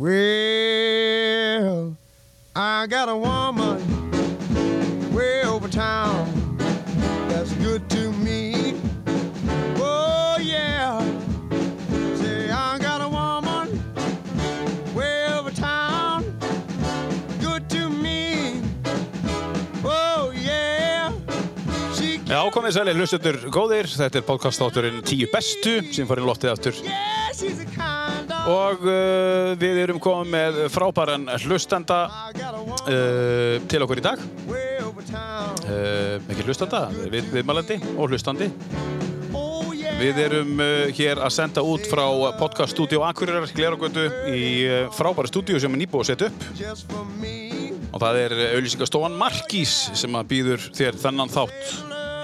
Well, I got a woman way over town that's good to me. Oh, yeah. Say, I got a woman way over town good to me. Oh, yeah. She Já, komið sæli, hlustendur góðir, þetta er podcastátturinn 10 bestu sem farið loftið aftur Yeah, og uh, við erum komið með frábæran hlustenda uh, til okkur í dag. Uh, ekki hlustenda, við, viðmælandi og hlustandi. Við erum uh, hér að senda út frá podcaststudió Akureyrar, Gleragötu í uh, frábæra stúdíu sem er nýbúið að setja upp. Og það er auðlýsingastofan Markís sem býður þér þennan þátt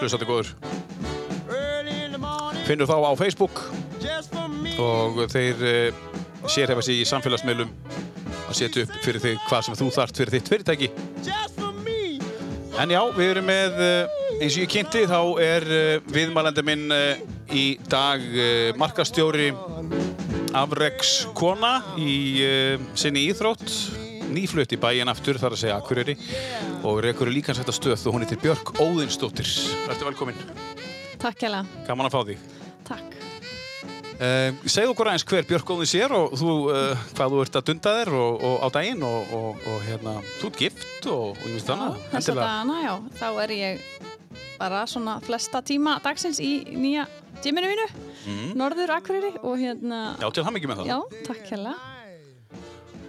hlustandi góður. Finnur þá á Facebook. Og þeir uh, sérhefa sig í samfélagsmiðlum að setja upp fyrir þig hvað sem þú þart fyrir þitt fyrirtæki. En já, við erum með, uh, eins og ég kynnti, þá er uh, viðmælandi minn uh, í dag markastjóri Afreks kona í sinni íþrótt, nýflutt í bæinn aftur, þar að segja Akureyri og rekur líka sætta stöð og hún heitir Björk Óðinsdóttir. Verður velkominn, Takk hella. gaman að fá þig. Takk. Uh, segð okkur aðeins hver Björk Óðins er og þú, uh, hvað þú ert að dunda þér og, og á daginn og, og, og hérna, þú ert gift og, ég veist þannig. Þessa dagana, já. Þá er ég bara svona flesta tíma dagsins í nýja tíminu mínu, Norður Akureyri og hérna, Já, til hann ekki með það. já, takk hella.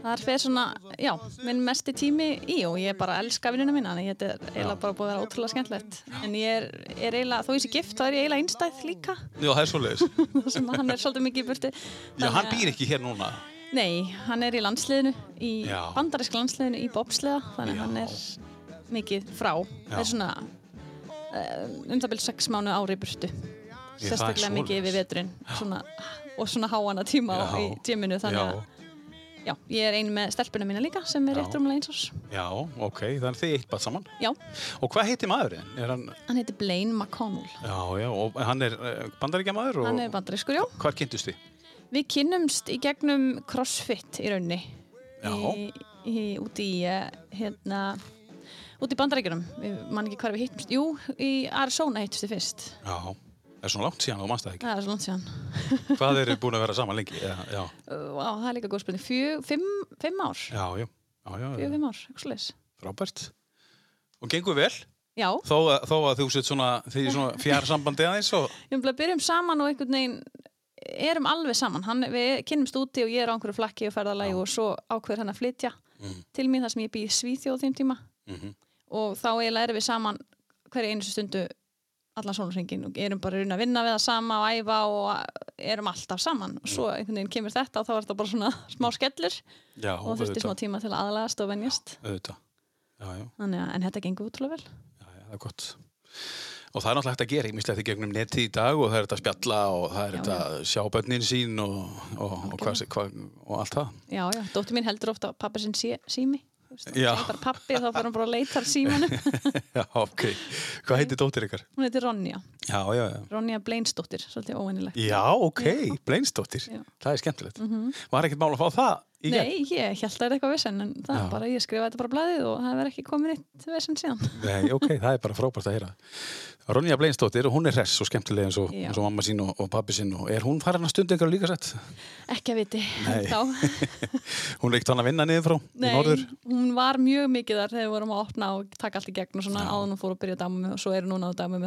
Það er fyrir svona, já, minn mesti tími í og ég bara elska vinnuna mína, þannig að þetta er eiginlega bara búið að vera ótrúlega skemmtilegt. En ég er, er eiginlega, þó ég sé gift, þá er ég eiginlega einstæð líka, Já, það er þar sem að hann er svolítið mikið í burti. Já, hann býr ekki hér núna. Nei, hann er í landsliðinu, í Já. bandarísk landsliðinu í bobsleða, þannig að hann er mikið frá. Það er svona um það byrjum sex mánu ári í burtu. Er Sérstaklega mikið yfir veturinn svona, og svona háana tíma Já. í tíminu, þannig að já, ég er ein með stelpuna mína líka sem er rétt rúmlega eins árs. Já, ok, þannig þið eitt bara saman. Já, Og hvað heitir maðurinn? Hann, hann heitir Blaine McConnell. já, já, og hann er uh, bandaríkja maður og Hann er bandarískur, já. hvar kynntust þið? Við kynnumst í gegnum CrossFit í raunni. Já. Í, í, úti í, eh, hérna, úti í bandaríkjunum. Við man ekki hvar við hittumst. Jú, í Arizona hittumst við fyrst. Já, það er svona langt síðan og mannst það ekki. Það er svo langt síðan. Hvað eru búin að vera saman lengi? Já, það er líka góð spurning. Fjö, fimm, fimm ár. já, já, já, já, Fjö, já. fimm ár, eitthvað slags. frábært. Og gengur vel, Já, þó að, þó að þú sett svona, því svona fjær sambandi aðeins og, ég vil byrjum saman og einhvern veginn erum alveg saman. Hann, við kynnumst úti og ég er á einhverju flakki og ferðalagi og svo ákveður hann að flytja til mín þar sem ég býð Svíþjóð þeim allan sónarhengin og erum bara að vinna við það sama og æfa og erum alltaf saman. Og svo einhvern veginn kemur þetta og þá er þetta bara svona smá skellur. Já, og þurfti smá tíma til að aðlagast og venjast. Já, já, Þannig að, en þetta gengur útrúlega vel. Það er gott. Og það er náttúrulega hægt að gera, ég mislega því gegnum neti í dag og það er þetta að spjalla og það er þetta að sjá bönnin sín og, og, og, hvað, og allt það. Já, já, dóttir mín heldur ofta að pappa sinn sí, sími Bara pappi þá fyrir hann bara að leita símanu já, ok. Hvað heitir dóttir ykkar? Hún heitir Ronja, Já, já, já. Ronja Bleinsdóttir svolítið óvennilegt Já, ok, Bleinsdóttir. Það er skemmtilegt. Var ekkert mál að fá það? Nei, ég held að það er eitthvað vesen en það er bara, ég skrifaði þetta bara á blaðið og það verður ekki komin eitt vesen síðan. Nei, ok, það er bara frábært að heyra. Ronja Bleinsdóttir, hún er hress og skemmtileg eins og, eins og mamma sín og, og pappi sín og er hún farin að stunda yngar líka sett? Ekki að viti þá. Hún er ekkert hann að vinna niður frá Nei, hún var mjög mikið þar þegar við vorum að opna og taka allt í gegn og svona hún fór að byrja mig og svo er hún núna að dama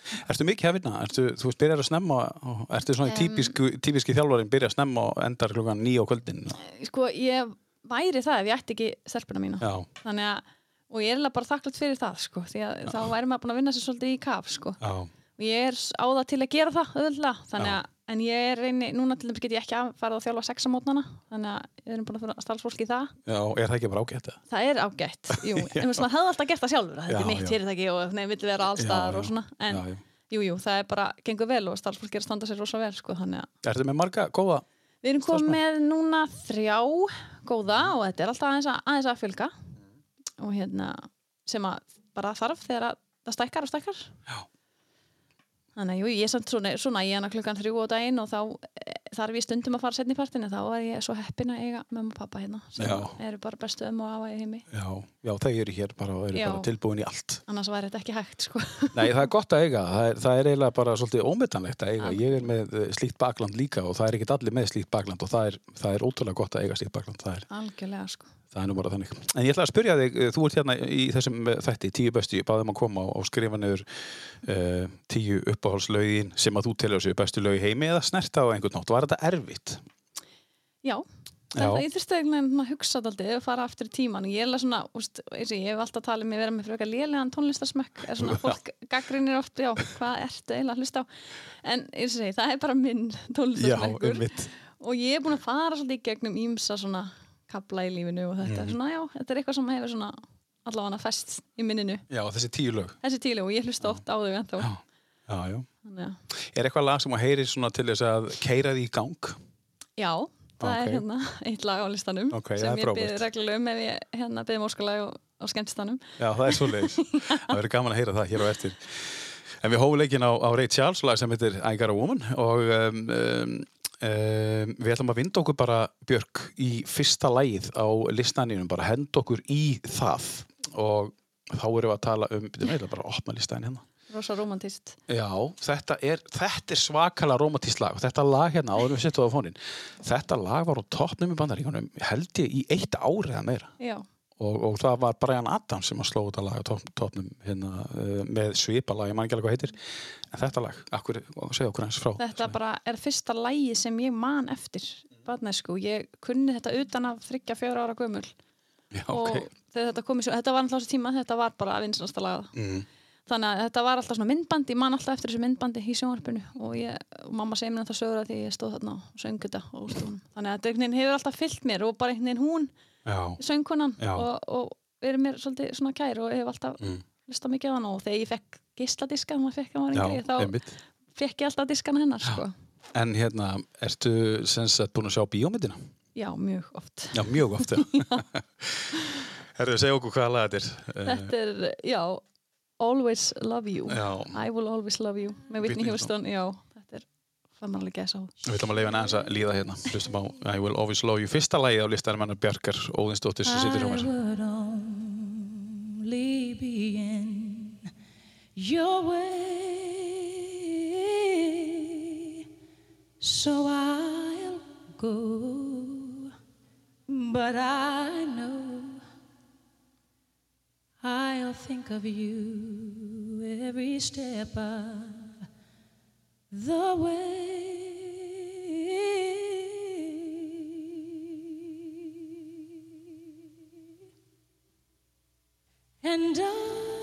er Já, já, Ertu mikið að vinna? Ertu, þú veist, byrjar að snemma ertu svona Em. típisku, típiski þjálfarinn byrja að snemma og endar klukkan nýja á kvöldin? Sko, ég væri það ef ég ætti ekki stelpuna mína Já, að, og ég er bara þakklátt fyrir það sko, því að þá væri maður búin að vinna sér svolítið í kaf sko. já, og ég er á það til að gera það auðvitað, þannig Já. að en ég er reyni, núna til dæmis get ég ekki að fara að þjálfa sexamótnana, þannig að við erum búin að fyrir starfsfólki í það, já, er það ekki bara ágætt? það er ágætt jú, en maður hefði alltaf gert það sjálfur að þetta er mitt fyrirtæki og nei, vill vera allstaðar og svona, en Já, já. jú, jú, það er bara gengur vel og starfsfólki er að standa sér rosa vel sko, þannig að Ertu með marga góða? við erum komið með núna þrjá góða og þetta er alltaf aðeins að, aðeins að fjölga og hérna sem að bara þarf þegar að það stækkar og stækkar Já. Þannig að ég er samt svona, svona í hana klukkan þrjú á daginn og þá þarf ég stundum að fara setni partinu þá er ég svo heppin að eiga mömmu og pappa hérna sem Já. eru bara bestu ömmu og í heimi Já, já, þau eru hér bara eru bara tilbúin í allt. annars væri þetta ekki hægt sko. Nei, það er gott að eiga. Það er, það er eiginlega bara svolítið ómetanlegt að eiga. Ég er með eh, slíkt bakland líka og það er ekkert allir með slíkt bakland og það er, það er ótrúlega gott að eiga slíkt bakland. Það algjörlega sko. Það er nú bara þannig. En ég ætla að spyrja þig, eh, þú ert hérna í þessum eh, þætti, tíu bestu, ég baði um að koma og, skrifa niður uh, tíu uppáhaldslaugin sem að þú telur sér bestu lög í heimi eða snerta á einhvern nátt. Var þetta erfitt? já, ég þurfti einhvern veginn að hugsa þetta og fara aftur í tíman og ég er svona, úst, ég hef alltaf talið mig vera með frekar lélegan tónlistarsmekk er svona, fólk gaggrinir oft, já, hvað ertu eiginlega að hlusta á en og segi, það er bara minn tónlistarsmekkur einmitt. og ég er búin að fara svolítið í gegnum ímsa svona kabla í lífinu og þetta er svona, já, þetta er eitthvað sem hefur svona allavega fest í minninu Já, þessi tíu lög. þessi tílu og ég hlusta oft á þau ennþá Já. Já, já. Þannig að, Er eitthvað lag sem að heyri svona til þess að keira því í gang? já, það Ok. er hérna eitt lag á listanum Ok, það sem ég byrði reglulega um ef ég hérna byrði móskalag á, á skemmtistanum Já, það er svoleiðis. það verður gaman að heyra það hér á eftir. En við hófum leikin á, á Ray Charles, lag sem heitir I Got a Woman og um, um, um, við ætlum að vinda okkur bara, Björk, í fyrsta lagið á listaninum, bara henda okkur í það. Og þá erum við að tala um, við ætlum bara að opna listanin hérna. rosa romantist Já, þetta er, þetta er svakala romantískt lag. Og þetta lag hérna, áður við settum það á fónin þetta lag var á toppnum í bandaríkunum held ég í eitt árið eða meira. Já, og, og það var Brian Adams sem að sló þetta lag á toppnum hérna, uh, með svipalag, ég man ekki alveg hvað heitir en þetta lag, akkur, segja okkur eins frá. Þetta bara er fyrsta lægi sem ég man eftir barnesku, ég kunni þetta utan af þryggja fjóra ára gömul. Já, og ok. þegar þetta kom í svo, þetta var alltaf þessi tíma þetta var bara vinsanasta laga mm. þannig að þetta var alltaf svona myndbandi, ég man alltaf eftir þessu myndbandi í sjónvarpinu. Og, ég, og mamma segir mér það sögur að því ég stóð þarna og söng þetta og þannig að þetta hefur alltaf fyllt mér og bara einhvern veginn hún, söngkonan Já. og, og verið mér svolítið svona kær og hef alltaf Mm. hlustað mikið á hann og þegar ég fekk gísladiska já, þá einmitt. fekk ég alltaf diskana hennar sko. En hérna, ertu sem sagt búin að sjá bíómyndina? já, mjög oft. Já, mjög oft, já. Herðu, segja okkur hvaða lag þetta er. Eh, þetta er, já, Always Love You. Já, I Will Always Love You með Whitney Houston, já, fann maður alveg gæsa á Við ætlum að leifa henni aðeins að líða hérna. Hlustum á I Will Always Love You. Fyrsta lagið á listanum hennar Bjarkar Óðinsdóttir sem situr hjá mér. would only be in your way. So I'll go, but I know I'll think of you every step of the way. And I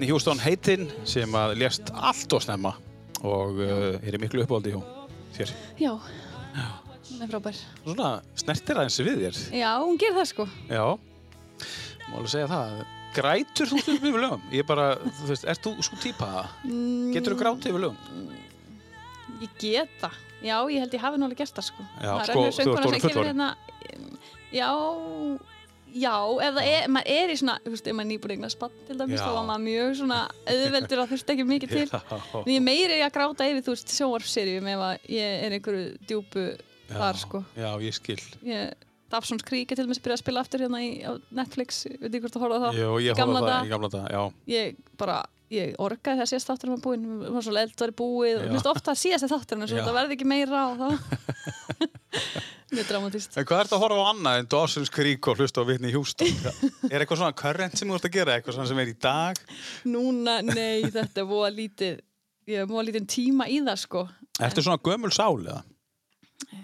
Whitney Houston heitinn sem að lést allt og snemma og uh, er í miklu uppáldi hjá þér. já, hún er frábær Svona snertir aðeins við þér. já, hún gerir það sko Já, má alveg segja það. Grætur þú stundum yfir lögum? Ég bara, þú veist, ert þú sko típa það? mm, Getur þú grátið yfir lögum? Ég get það. Já, ég held ég hafi alveg gert það sko. Já, það sko, þú ert orðin fullorðin. Hérna, já, já, ef það er, maður er í svona, þú veist, ef maður er nýbúin eignar spann til dæmis, Já. þá var maður mjög svona auðveldur að þurfti ekki mikið til. Já, En ég meiri að gráta yfir, þú veist, sjónvarpserjum ef að ég er einhverju djúpu þar sko. Já, ég skil. Ég, Dafsons Krík er til dæmis byrjað að spila aftur hérna í, á Netflix, veit ég hvort þú horfað á það? Jú, ég á það í gamla dag, já. Ég bara, ég orgaði það síðast þáttur var búinn, það var svo eld var búið og Já. mér finnst ofta að síðast mjög dramatist. En hvað ertu að horfa á annað en Dawson's Creek og hlusta á Whitney Houston? er eitthvað svona current sem þú ert að gera? Eitthvað svona sem er í dag? Núna, nei, þetta er voða lítið, ég hef voða lítið tíma í það, sko. Ertu svona gömul sál eða?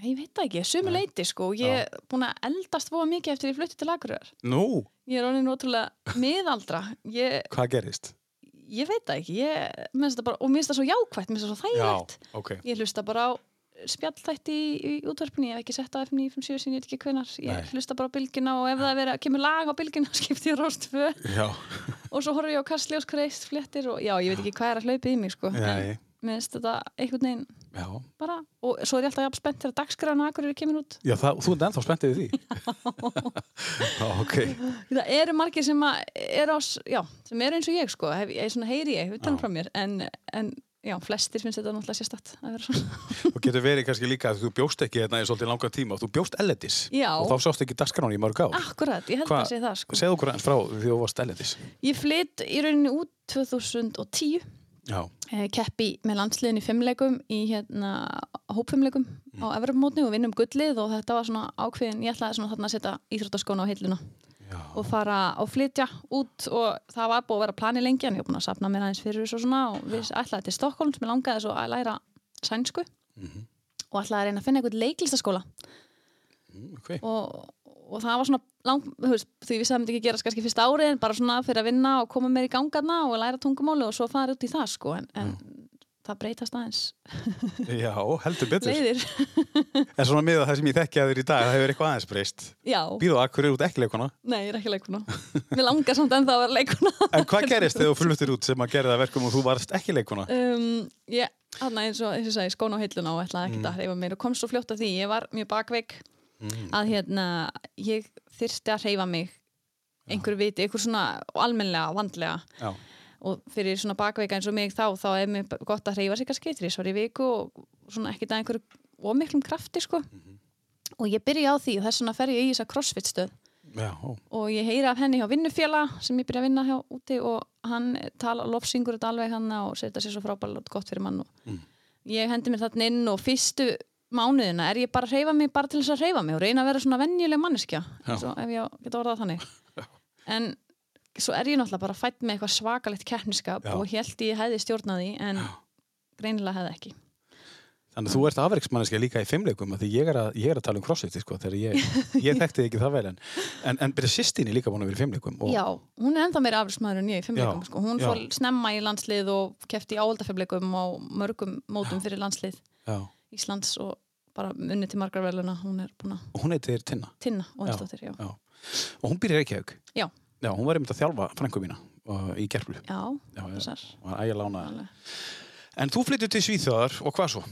Ég veit það ekki, sumu leiti, sko. Ég er búin að eldast voða mikið eftir ég flutti til Akureyrar. Nú, Ég er orðin ótrúlega miðaldra. Ég, hvað gerist? ég veit það ekki, ég, bara, og mér finnst það svo jákvætt, mér finnst það svo þægilegt. ok. Ég hlusta bara á spjallþætti í, í útvarpinu, ég hef ekki sett á F9, 5, 7, ég veit ekki hvenar, ég hlusta bara á bylgjuna og ef það er að kemur lag á bylgjuna skipti ég Já, og svo horfum ég á kastljós kreist fléttir og já, ég veit ekki hvað er að hlaupa í mig sko. En mér finnst þetta einhvern veginn já. bara, og svo er ég alltaf jafn spennt þegar dagskræðan akkur eru kemur út Já, það, þú ert ennþá spenntið við því. Já, ok. það eru margir sem að er eru eins og ég sko, hef, ég heyri ég, utan Já. frá mér en, en já, flestir finnst þetta náttúrulega sérstatt að vera svona Og getur verið kannski líka að þú bjóst ekki hérna í svolítið langan tíma. Þú bjóst ellendis. Já. Og þá sást ekki dagskráni í mörg ár. Akkurat, ég held Hva- að sé það sko. Segðu okkur eins frá því þú varst ellendis. Ég flytt í rauninni út 2010 Já. eh, keppi með landsliðin í fimmleikum í hérna hópfimmleikum á Evropamótni og vinnum gullið og þetta var svona ákveðin, ég ætlaði svona þarna að setja íþróttaskóna á hilluna Já. og fara og flytja út og það var búið að vera plani lengi en ég var búin að sapna mér aðeins fyrir þessu og svona og við ætlaði til Stokkólm sem ég langaði svo að læra sænsku og ætlaði að reyna að finna einhvern leiklistaskóla Mm, ok. og, og það var svona lang, veist, því við sagðum ekki gerast kannski fyrsta árið en bara svona fyrir að vinna og koma meir í gangarna og læra tungumáli og svo fara út í það sko en, en það breytast aðeins. Já, heldur betur. leiðir. En svona miða það sem ég þekki að þér í dag, það hefur eitthvað aðeins breyst. já, Býðu akkur út ekki leikona. nei, ég er ekki leikuna mér langar samt ennþá að vera leikuna En hvað gerist þegar þú fluttir út sem að gera það verkum og þú varst ekki leikona? um, ég, hann eins og eins og sagði, skóna á hilluna og ætlaði ekkert að hreyfa mér og kom svo fljótt að því, ég var mjög bakveik að hérna ég þyrfti að hreyfa mig. Einhverju viti, einhver svona almennlega, vandlega. Já. Og fyrir svona bakveika eins og mig þá þá er mér gott að hreyfa sig kannski þrísvar í viku og svona ekkert að einhverju ómiklum krafti sko. Og ég byrja á því og þess vegna fer ég í þessa crossfit stöð. Já, og ég heyri af henni hjá vinnufélag sem ég byrja að vinna hjá úti og hann tala, lofsingur þetta alveg hann og setja sér svo frábælega gott fyrir mann og ég hendi mér þarna inn og fyrstu mánuðina er ég bara að hreyfa mig bara til þess að hreyfa mig og reyna að vera svona venjuleg manneskja svo, ef ég geta orðað þannig. En svo er ég náttúrulega bara fætt með eitthvað svakalegt keppniskap Já. og held ég hefði stjórnaði en greinilega hefði ekki Þannig að þú ert afreiksmanniski líka í fimmleikum því ég er að, ég er að tala um crossfit sko, þegar ég, ég þekkti ekki það vel en, en, en byrja sýstinni líka búin að vera í fimmleikum og, Já, hún er ennþá meira afrismæður en ég í fimmleikum Já, sko. hún já. fór snemma í landslið og kefti í áhaldafimleikum og mörgum mótum fyrir landslið já. Íslands og bara unni til margar veluna hún er búin að og hún heitir Tinna tinna já. já. og hún byrja auk Já. Já, hún var einmitt að þjálfa frængu mína uh, í gerflu Já, þessar. og hann ægja lána alveg. en þú flyttur til Svíþjóðar og hvað svo?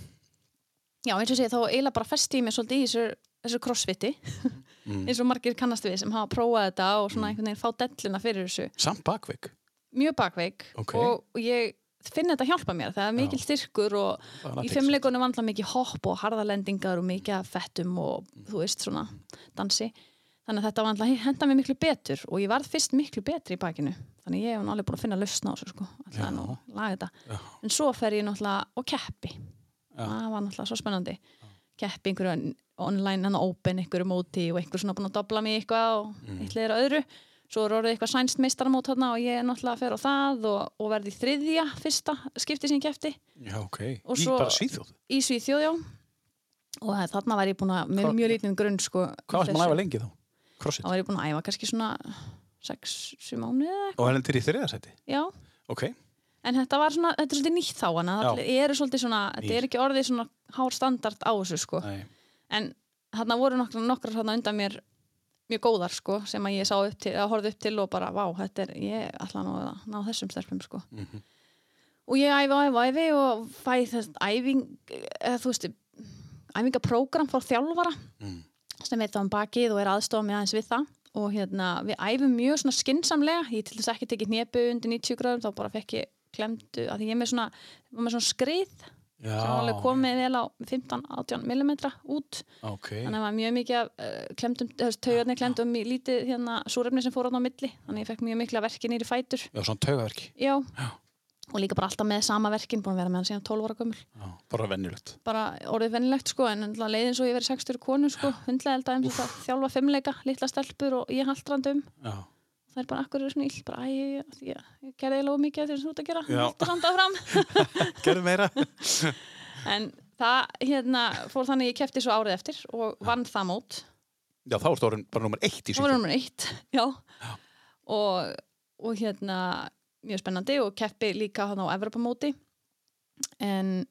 Já, eins og sé, þá eiginlega bara festi ég mig svolítið í þessu, þessu crossfiti. Eins og margir kannast við sem hafa prófað þetta og svona einhvern veginn fá delluna fyrir þessu. Samt bakveik mjög bakveik Ok. og, ég finn þetta hjálpa mér. Það er mikil styrkur og í fimmleikunum vandla mikið hopp og harðalendingar og mikið fettum og þú veist svona dansi þannig að þetta vandla henda mér miklu betur og ég varð fyrst miklu betri í bakinu þannig að ég hef alveg búin að finna lausna á þessu sko Já. alltaf nú að laga þetta Já. en svo fer ég náttúrulega og keppi Já. það var náttúrulega svo spennandi keppi einhverju online en open einhverju móti og einhverju svona búin að dobla mig eitthvað og Mm. eitt leira öðru svo er orðið eitthvað sænst meistaramót þarna og ég er náttúrulega að fer á það og, og verði þriðja fyrsta skipti sem ég kefti já, ok, í bara Svíþjóð í Svíþjóð, já og þarna var ég búin að, með mjög lítinn grunn sko, hvað varst maður að þessu. æfa lengi þá? Crossfit. Þá var ég búin að æfa kannski svona 6-7 mánuði eða eitthvað og hann er í þriðasæti já, ok, en þetta var svona, þetta er svolítið nýtt þá hana, Já. það eru svolítið svona, þetta er ekki orðið svona hár standard á þessu sko. Nei. en þarna voru nokkrar, nokkrar þarna undan mér mjög góðar sko sem að ég sá upp til, að horfði upp til og bara, vá, þetta er, ég ætla nú að ná þessum stelpum sko. Mhm. og ég æfi æfi æfi og fæ þess æfing, eða þú veist æfingaprógram frá þjálfara. Mm. Sem veit um bakið og er aðstofa mig aðeins við það. Og hérna, við æfum mjög svona skinsamlega, ég til þess ekki tekið hnepu undir 90 gráðum, þá bara fekk ég klemdu, að ég er með svona, með svona skrið já, sem alveg komið vel á 15-18 mm út. Ok, þannig að það var mjög mikið uh, taugarnir klemdum í lítið hérna súrefni sem fór á milli, þannig að ég fekk mjög mikla verki nýri fætur. Já, svona taugaverki. Já, Já. Og líka bara alltaf með sama verkin, búin að vera með hann síðan 12 ára gömul. Já, bara venjulegt. bara orðið vennilegt sko en leiðin svo ég verið 60 konu sko hundlega elda um þetta þjálfa fimmleika litla stelpur og ég haldrandum Já. það er bara akkur svona ill? Bara æ, ég, ég, ég gerði eiginlega mikið sem þú ert að gera. Já. haldur samt áfram. Gerðu meira. en það hérna fór þannig að ég kefti svo árið eftir og vann það mót. Já, þá ertu orðin bara nummer eitt í það var nummer eitt já. Og, og hérna mjög spennandi og keppi líka hann á Evropamóti en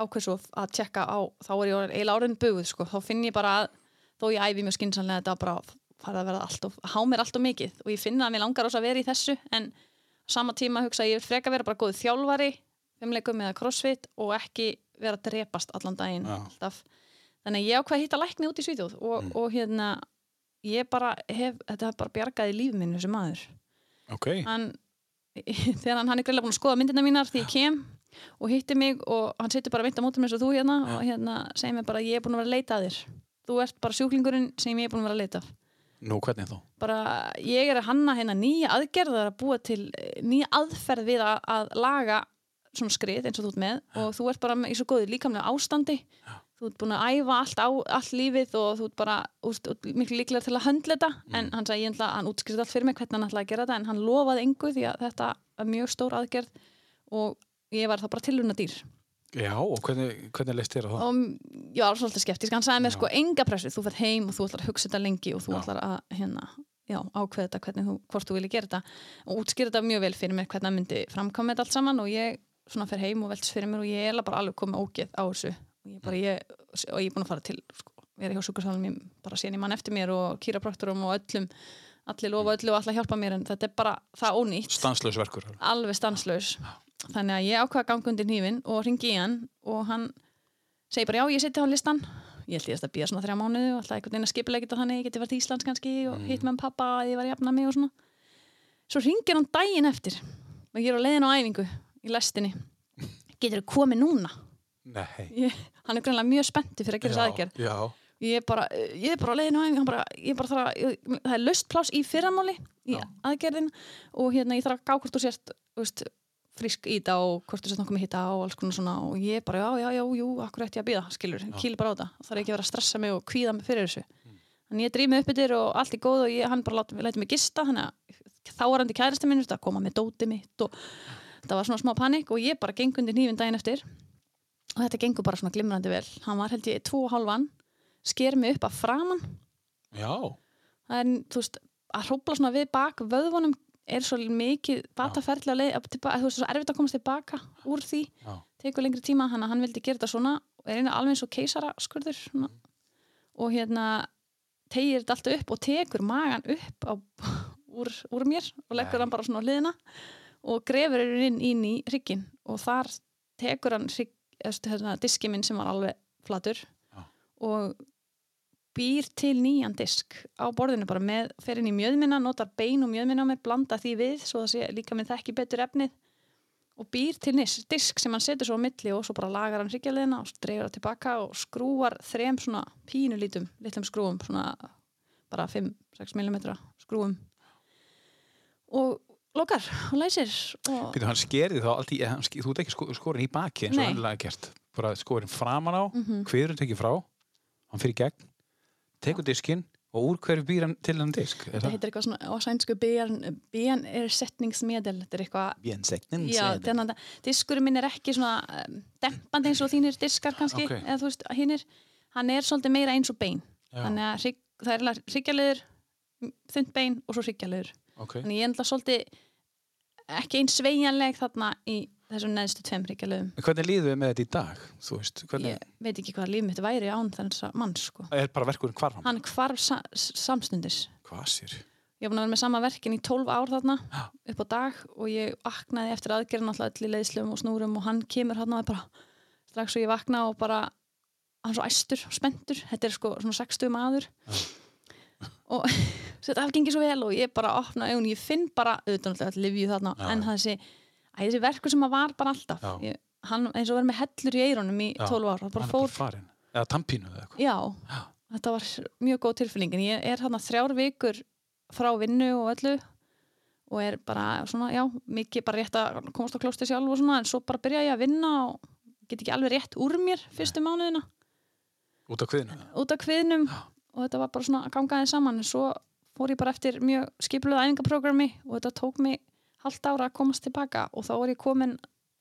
ákveð svo að tjekka á þá er ég eiginlega orðin buguð sko. þá finn ég bara að þó ég æfi mjög skynnsanlega þetta bara farið að vera allt of, há mér allt of mikið og ég finna að mér langar ós að vera í þessu en sama tíma hugsa ég freka vera bara góð þjálfari fimmleikum eða crossfit og ekki vera að drepast allan daginn Já. alltaf. þannig ég ákvað að hitta lækni út í Svíþjóð og, og hérna ég bara hef, þetta bara bjargaði líf minn þessi maður Ok. hann, þegar hann, hann er greiðlega búin að skoða myndina mínar því ég kem og hitti mig og hann situr bara mynd á mótum eins og þú hérna og hérna segir mér bara ég er búin að vera að leita að þér. Þú ert bara sjúklingurinn sem ég er búin að vera að leita Nú, hvernig þá? bara ég er að hanna hérna nýja aðgerðar að búa til eh, nýja aðferð við að, að laga svona skrið eins og þú ert með og þú ert bara í svo góðu líkamlega ástandi þú ert búin að æfa allt, á, allt lífið og þú ert bara úst, miklu líklega til að höndla þetta. En hann sagði ég að hann útskriði allt fyrir mig hvernig hann ætlaði að gera þetta. En hann lofaði engu því að þetta er mjög stór aðgerð og ég var þá bara tilurna dýr Já, og hvernig, hvernig leist þér á það? og ég var svolítið skeptisk. Hann sagði mér sko enga pressu, þú fært heim og þú ætlar að hugsa þetta lengi og þú Já. ætlar að hérna, já, ákveða þetta hvernig þú, hvort þú vilji gera þetta. Og útskýra þetta mjög vel fyrir mér hvernig það myndi framkvæma þetta allt saman og ég svona fer heim og velts fyrir mér og ég er bara alveg komið ógeð á þessu og ég, bara, ég, og ég er búin að fara til sko, vera hjá sjúkursalum ég bara síðan ég mann eftir mér og kýrapraktorum og öllum allir lofa öllu og allir hjálpa mér en þetta er bara það ónýtt. Stanslaus verkur. alveg. Stanslaus. Þannig að ég ákvaða að ganga undir hnífin og ringi í hann og hann segi bara já ég seti á listan ég held ég að býja svona þrjá mánuði og alltaf einhvern veginn að skipilega geta þannig ég geti verið til Íslands kannski og Mm. hitt með pappa að ég var jafna mig og svona. Svo ringir hann daginn eftir og ég er á leiðin á æfingu í lestinni. Getur þú komið núna? Nei. ég, hann er greinlega mjög spennti fyrir að gera þess aðgerð. Já. ég er bara, ég er bara á leiðinu á hann bara, ég er bara þarf að, það er löst pláss í fyrramáli í Já. aðgerðin og hérna ég þarf að gá hvort þú sért þú veist, frisk í þetta og hvort þú sért nokkuð með hitta og alls konar svona og ég bara, já, já, já, jú, akkur ætti ég að býða skilur, kýli bara á það er ekki að vera að stressa mig og kvíða mig fyrir þessu. Þannig ég drýð mig upp yfir og allt er góð og ég, hann bara læti mig gista þá er hann til kæristi minn koma með dóti mitt og það var svona smá panik og ég bara geng undir nýfin daginn eftir og þetta gengur bara svona glimrandi vel hann var held ég tvo og hálfan sker mig upp að framann Já. það er, þú veist, að hrópla svona við bak vöðvunum er svo mikið bataferli að leið, að, að þú veist, svo erfitt að komast tilbaka úr því, Já. tekur lengri tíma hann að hann vildi gera þetta svona og er einu alveg eins og keisara skurður svona. og hérna tegir þetta allt upp og tekur magan upp á, úr, úr mér og leggur Nei. hann bara svona á liðina og grefur inn, inn í hrygginn og þar tekur hann hrygg, hérna, diski minn sem var alveg flatur Já. og býr til nýjan disk á borðinu bara með, fer inn í mjöðminna, notar bein og mjöðminna á mig, blanda því við svo það sé líka með þekki betur efnið og býr til nis, disk sem hann setur svo á milli og svo bara lagar hann hryggjarliðina og dreifur það tilbaka og skrúar þrem svona pínulítum, litlum skrúum svona bara 5-6 mm skrúum og lokar og læsir og Býtu, hann skerði þá allt í, hann, ske- þú ert ekki sko, skorin í baki eins og hann lega gert. Bara skorin framan á, mm. -hmm. hverjum tekið frá, hann fyrir gegn, tekur diskinn og úr hverju býr hann til hann disk? Er þetta heitir eitthvað svona á sænsku BN, er setningsmedel þetta er eitthvað? Já, þannig að diskurinn minn er ekki svona um, dempandi eins og þínir diskar kannski Ok. eða þú veist, hinnir, hann er svolítið meira eins og bein Já. þannig að hrygg, það er hryggjarliður þund bein og svo hryggjarliður Ok. þannig ég er enda svolítið ekki eins sveigjanleg þarna í þessum neðstu tveim hryggjarliðum En Hvernig líðum við með þetta í dag? Veist, hvernig ég veit ekki hvað líf mitt væri án þess að mann sko. er bara verkurinn hvarfam? hann hvarf sa samstundis Hvað sér? ég vera með sama verkin í 12 ár þarna Já. upp á dag og ég vaknaði eftir aðgerðin alltaf í leiðslum og snúrum og hann kemur hann og er bara strax og ég vakna og bara hann er svo æstur og spenntur þetta er sko svona 60 maður og þetta hafi gengið svo vel og ég bara opna augun ég finn bara, auðvitað náttúrulega livju þarna Já, en þessi, þessi verkur sem að var bara alltaf ég, hann eins og verið með hellur í eyrunum í Já. 12 ár það bara fór bara. Eða tampínu eða eitthvað. Já, Já. þetta var mjög góð tilfinningin. Ég er hérna þrjár vikur frá vinnu og öllu og er bara svona, já, mikið bara rétt að komast á klósti sjálf og svona en svo bara byrja ég að vinna og get ekki alveg rétt úr mér fyrstu mánuðina út á kviðinu út af kviðnum og þetta var bara svona að ganga aðeins saman. En svo fór ég bara eftir mjög skipluða æfingaprogrammi og þetta tók mig halvt ára að komast tilbaka. Og þá var ég komin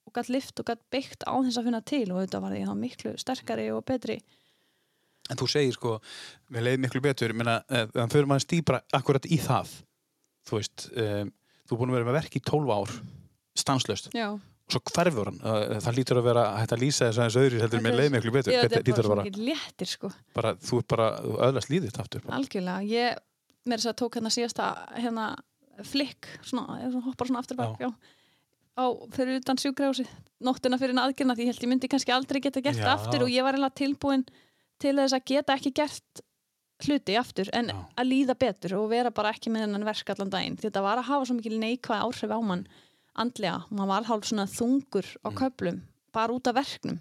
og gætt lift og gætt byggt á þess að finna til. Og þetta var ég þá miklu sterkari og betri. En þú segir sko, við leiðum miklu betur, ég meina, eh, þannig fyrir maður stýpra akkurat í það. Þú veist, um, þú er búin að vera með verk í 12 ár, stanslöst, Já, og svo hverfur hann. Það lítur að vera hægt að lýsa þess aðeins öðru heldur með leið miklu betur. Þetta er lítur bara að vera, léttir sko bara, þú er bara þú öðlast líðið aftur. Bara. algjörlega, ég með þess að tók hérna síðasta hérna flikk, svona, svona hoppar svona aftur bak, já. á fyrir utan sjúkrahúsi, nóttina fyrir en aðgerna því ég held ég myndi kannski aldrei geta gert Já. aftur og ég var eiginlega tilbúin til þess að geta ekki gert hluti aftur en Já. að líða betur og vera bara ekki með hennan verk allan daginn þetta var að hafa svo mikil neikvæð áhrif á mann andlega, mann var hálf svona þungur á Mm. köplum, bara út af verknum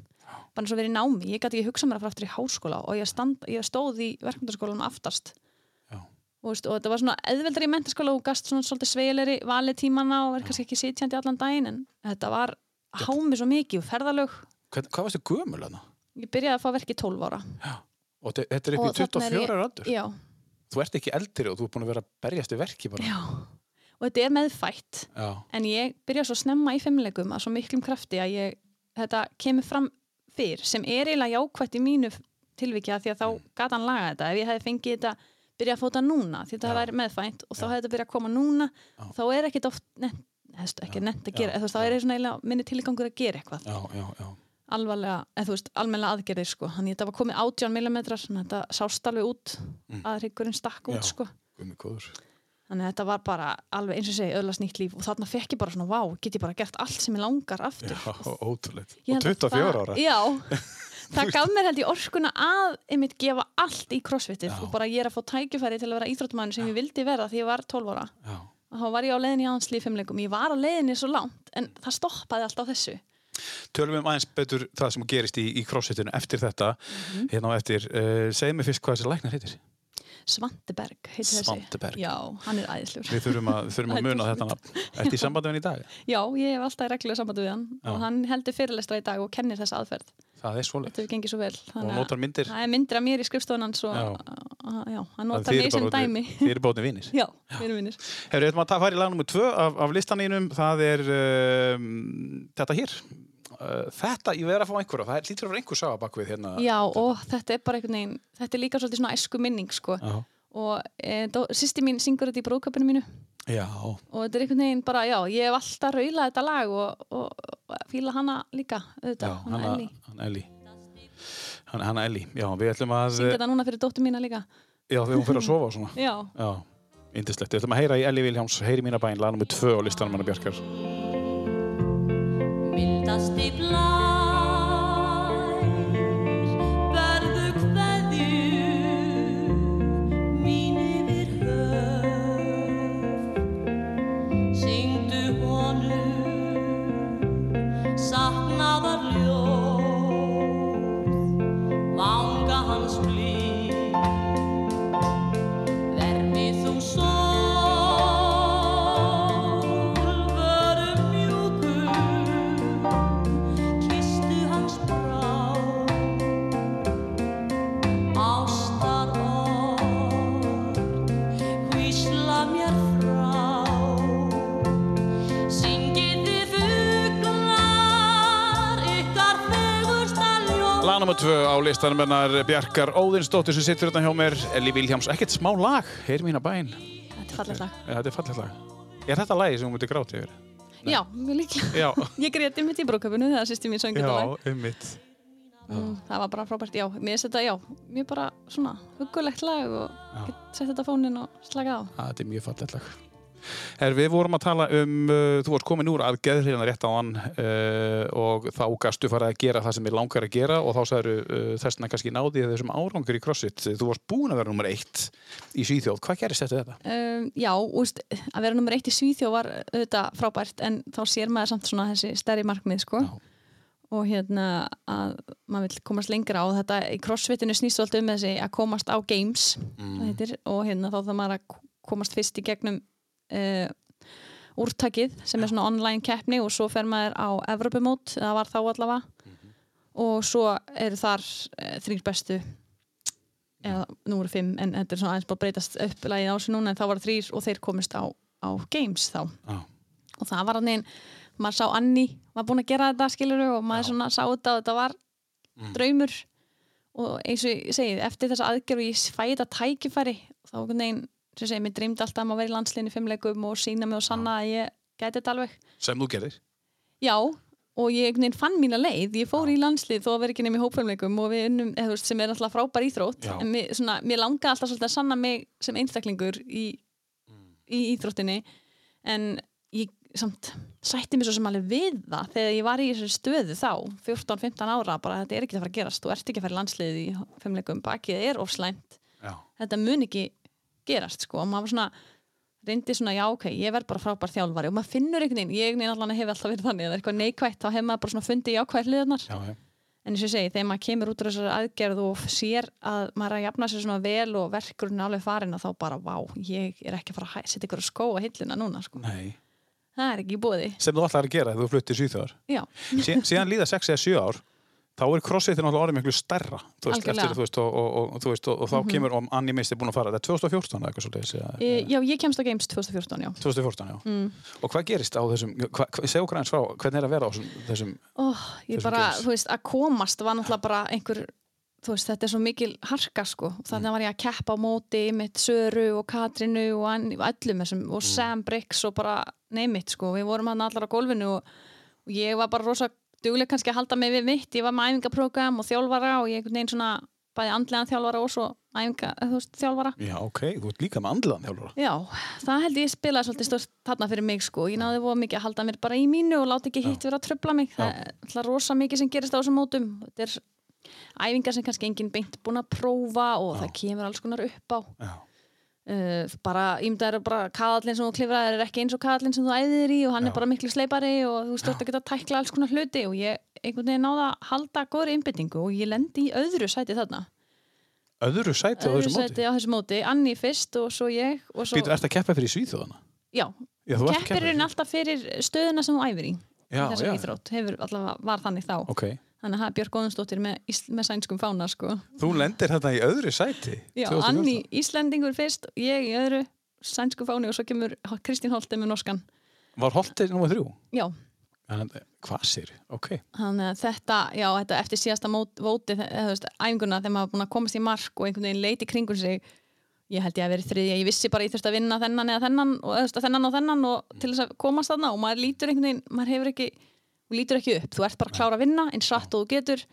bara eins og verið í námi, ég gæti ekki hugsað mér að fara aftur í háskóla og ég, stand, ég stóð í verkmyndaskólanum aftast Já. og, veist, og þetta var svona eðveldari í mentaskóla og gast svona svolítið sveileri valið tímana og verið kannski ekki sitjandi allan daginn en þetta var hámi svo mikið og ferðalög Hvern, hvað varstu gömul hana? ég byrjaði að fá verk í 12 ára Og þe- þetta er upp í Og þarna er 24 ég- ára aldur. já, Þú ert ekki eldri og þú er búin að vera berjast í verki bara. já og þetta er meðfætt Já. en ég byrjaði svo snemma í fimmleikum að svo miklum krafti að ég, þetta kemur fram fyrr sem er eiginlega jákvætt í mínu tilvikja því að þá gata hann laga þetta. Ef ég hefði fengið þetta byrja að fóta núna því þetta væri meðfænt og þá hefði þetta byrja að koma núna Já. þá er ekkit oft nefnt, ekki nefnt að gera, veist, þá er eiginlega minni tilgangur að gera eitthvað. Já, alvarlega, eða þú veist, almennilega aðgerðir sko, þannig þetta var komið 18 mm þannig þetta sást alveg út Mm. að hryggurinn stakk út sko. Guðmi góður. Þannig að þetta var bara alveg eins og segi öðlast nýtt líf og þarna fekk ég bara svona, vá, get ég bara gert allt sem ég langar aftur Já, ótrúleitt. Og held að 24 það- ára. Já, það gaf mér held ég orkuna að einmitt gefa allt í crossfitið Já. og bara ég er að fá tækifæri til að vera íþróttumæður sem ég vildi vera því ég var 12 ára Já. og þá var ég á leiðinni í hans lífheimleikum ég var á leiðinni svo langt en það stoppaði allt á þessu Tölum við um aðeins betur það sem gerist í, í crossfitinu eftir þetta, Mhm. hérna Svanteberg heitir þessi Svanteberg. Já, hann er æðislegur Við þurfum að, þurfum að muna þetta nafn. Ertu í sambandi við hann í dag? Já, ég hef alltaf reglulega sambandi við hann Já. og hann heldur fyrirlestra í dag og kennir þessa aðferð Það er svoleitt. þetta hefur gengið svo vel Og þannig að- notar myndir. það er myndir af mér í skrifstofan svo, Já. hann notar mig sem dæmi Þið eru bóðin vinnir. Já, við erum vinnir Hefur við ætlum að fara í lag nummer tvö af, af listanínum. Það er um, þetta hér. Uh, þetta, ég verð að fá einhverja. Það lítur að vera einhver saga bakvið hérna. Já, og þetta er bara einhvern veginn þetta er líka svolítið svona æsku minning sko. Já. og e, sýsti mín syngur þetta í brúðköpinu mínu Já. og þetta er einhvern veginn bara, já, ég hef alltaf raulað þetta lag og, og, og fíla hana líka Já, auðvitað, hana hana, hana Elli. Hana, hana Elli. Já, við ætlum að... Syng þetta núna fyrir dóttur mína líka Já, þegar hún fyrir að sofa og svona. Já, Já, yndislegt. Við ætlum að heyra í Elli Viljáms, heyri mína bæn, lag nummer tvö á listanum hennar Bjarkar. Nummer tvö á listanum hennar Bjarkar Óðinsdóttir sem sittur hérna hjá mér, Elli Viljáms. Ekkert smá lag, heyri mína bæn. þetta er fallegt lag Ja, þetta er fallegt lag. Er þetta lagi sem hún myndi gráti yfir? Já, mjög líklega Ég greiti mitt í brúðköpinu þegar sýsti mín söng þetta lag já, ummitt. mm, Það var bara frábært, já, mér finnst þetta, já mjög bara svona huggulegt lag og sett þetta fónin og slaka á Þetta er mjög fallegt lag. Her, við vorum að tala um, uh, þú varst komin úr að geðhriðna rétt á hann uh, og þá gastu fara að gera það sem ég langar að gera og þá sagður uh, þessna kannski náði þessum árangur í CrossFit. Þú varst búin að vera nummer eitt í Svíþjóð. Hvað gerist þetta þetta? Um, já, úst, að vera nummer eitt í Svíþjó var auðvitað frábært en þá sér maður samt svona þessi stærri markmið sko. Já. og hérna að maður vil komast lengra og þetta í crossfitinu snýst alltaf um þessi að komast á games Mm. heitir, og hérna þá þarf maður að komast fyrst í gegnum uh, úrtakið sem er svona online keppni og svo fer maður á Evropamót, það var þá allavega. Og svo eru þar e, þrýr bestu. Eða nú eru fimm en þetta er svona aðeins bara breytast upp lagið á sig núna en þá var þrýr og þeir komist á, á Games þá. Já. og það var hann einn, maður sá Anni var búin að gera þetta skilur og maður svona sá þetta og þetta var draumur. Og eins og ég segi eftir þessa aðgerð og ég fæ þetta tækifæri þá einhvern veginn, sem ég segi, mér dreymdi alltaf um að vera í landsliðinu í fimmleikum og sína mig og sanna að ég gæti þetta alveg. Sem þú gerir? Já, og ég fann mína leið. Ég fór í landslið þó að vera ekki nefn í hópfjölmleikum og við unnum, eða þú veist, sem er alltaf frábær íþrótt Já. en mér, svona, mér langaði alltaf svolítið að sanna mig sem einstaklingur í, í íþróttinni. En ég samt sætti mér svo sem alveg við það þegar ég var í þessu stöðu þá 14-15 ára, bara þetta er ekki að fara að gerast. Þú ert ekki að fara í landslið í fimmleikum bakið er ofslæmt, Já. þetta mun ekki gerast sko, og maður svona reyndi svona, já ok, ég verð bara frábær þjálfari og maður finnur einhvern veginn, ég allan hef alltaf verið þannig, er eitthvað neikvætt, þá hef maður bara svona fundið jákvæð hliðarnar, Já, já. en eins og ég segi þegar maður kemur út úr þessari aðgerð og sér að maður er að jafna sér svona vel og verkurinn er alveg farin að þá bara, vá, ég er ekki að fara að setja ykkur að skóa hilluna núna, sko. Nei. það er ekki bóði, sem þú ætlar að gera þegar þú fluttir svíþjóðar já, sí, síðan líða 6 eða 7 ár þá er crossfitin alltaf orðið miklu stærra þú veist, eftir, þú veist, og, og, og, veist, og, þá kemur og Anni Mist er búin að fara, þetta er 2014 eða eitthvað svolítið e, já, ég kemst á Games 2014, já. 2014, já. mm. Og hvað gerist á þessum, segja okkur aðeins frá, hvernig er að vera á þessum, þessum oh, ég Þessum bara, games. þú veist, að komast var náttúrulega bara einhver þú veist, þetta er svo mikil harka sko. Þannig var ég að keppa á móti mitt Söru og Katrinu og öllum þessum og Sam Briggs og bara neymitt sko, við vorum hann allar á gólfinu og, og ég var bara rosa dugleg kannski að halda mig við mitt, ég var með æfingaprógram og þjálfara og ég einhvern veginn svona bæði andlegan þjálfara og svo æfinga, eh, þú veist, þjálfara. Já, ok, þú ert líka með andlaðan þjálfara. Já, það held ég spilaði svolítið stórt þarna fyrir mig sko, ég náði voða mikið að halda mér bara í mínu og láta ekki hitt vera að tröfla mig. Það er alltaf rosa mikið sem gerist á þessum mótum. Þetta er æfingar sem kannski enginn beint búin að prófa og það kemur alls konar upp á. Já, uh, bara, ímdaður bara kaðallin sem þú klifraðir er ekki eins og kaðallin sem þú æðir í og hann Já. er bara miklu sleipari og þú stort að geta tækla alls konar hluti og ég einhvern veginn náða að halda góðri innbyttingu og ég lendi í öðru sæti þarna. Öðru sæti á öðru þessum móti? sæti á þessu móti, Anni fyrst og svo ég og svo, Býtu, ert að keppa fyrir svíþjóðana? já, Já, þú ert að keppir keppa er alltaf fyrir stöðuna sem þú æfir í Já, já. íþrótt, hefur allavega var þannig þá. Ok, þannig að það er Björk Góðunsdóttir með, með sænskum fána sko. þú lendir þetta í öðru sæti já, 2014? Anni Íslendingur fyrst ég í öðru sænsku fáni og svo kemur Kristín Holte með norskan Var Holtið nummer þrjú? já, En, hvað sér? Ok, þannig að þetta, já, þetta eftir síðasta vóti, æfinguna þegar maður búin að komast í mark og einhvern veginn leiti kringur sig ég held ég að verið þriðja, ég vissi bara ég þurfti að vinna þennan eða þennan og þennan og þennan og til þess að komast þarna og maður lítur einhvern veginn, maður hefur ekki þú lítur ekki upp, þú ert bara að klára að vinna eins rætt og þú getur.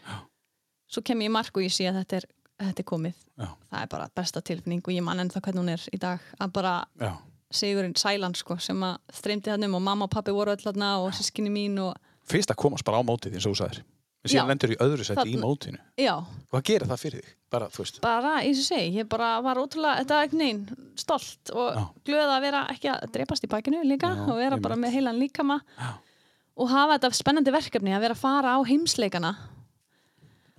Svo kem ég í mark og ég sé að þetta er, þetta er komið. Já. það er bara besta tilfinning og ég man ennþá hvernig hún er í dag að bara já, Sigurinn Sæland sko, sem að streymdi hann um og mamma og pappi voru öll þarna og sískinni mín og fyrst að komast bara á mótið eins og þú sagðir. En síðan lendur í öðru sæti í Þarna- mótinu. Já, Hvað gerir það fyrir þig? Bara, bara, eins og segi, ég bara var ótrúlega, þetta er einhvern veginn stolt og Já. glöð að vera ekki að drepast í bakinu líka og vera bara með heilan líkama. Já. Og hafa þetta spennandi verkefni að vera að fara á heimsleikana.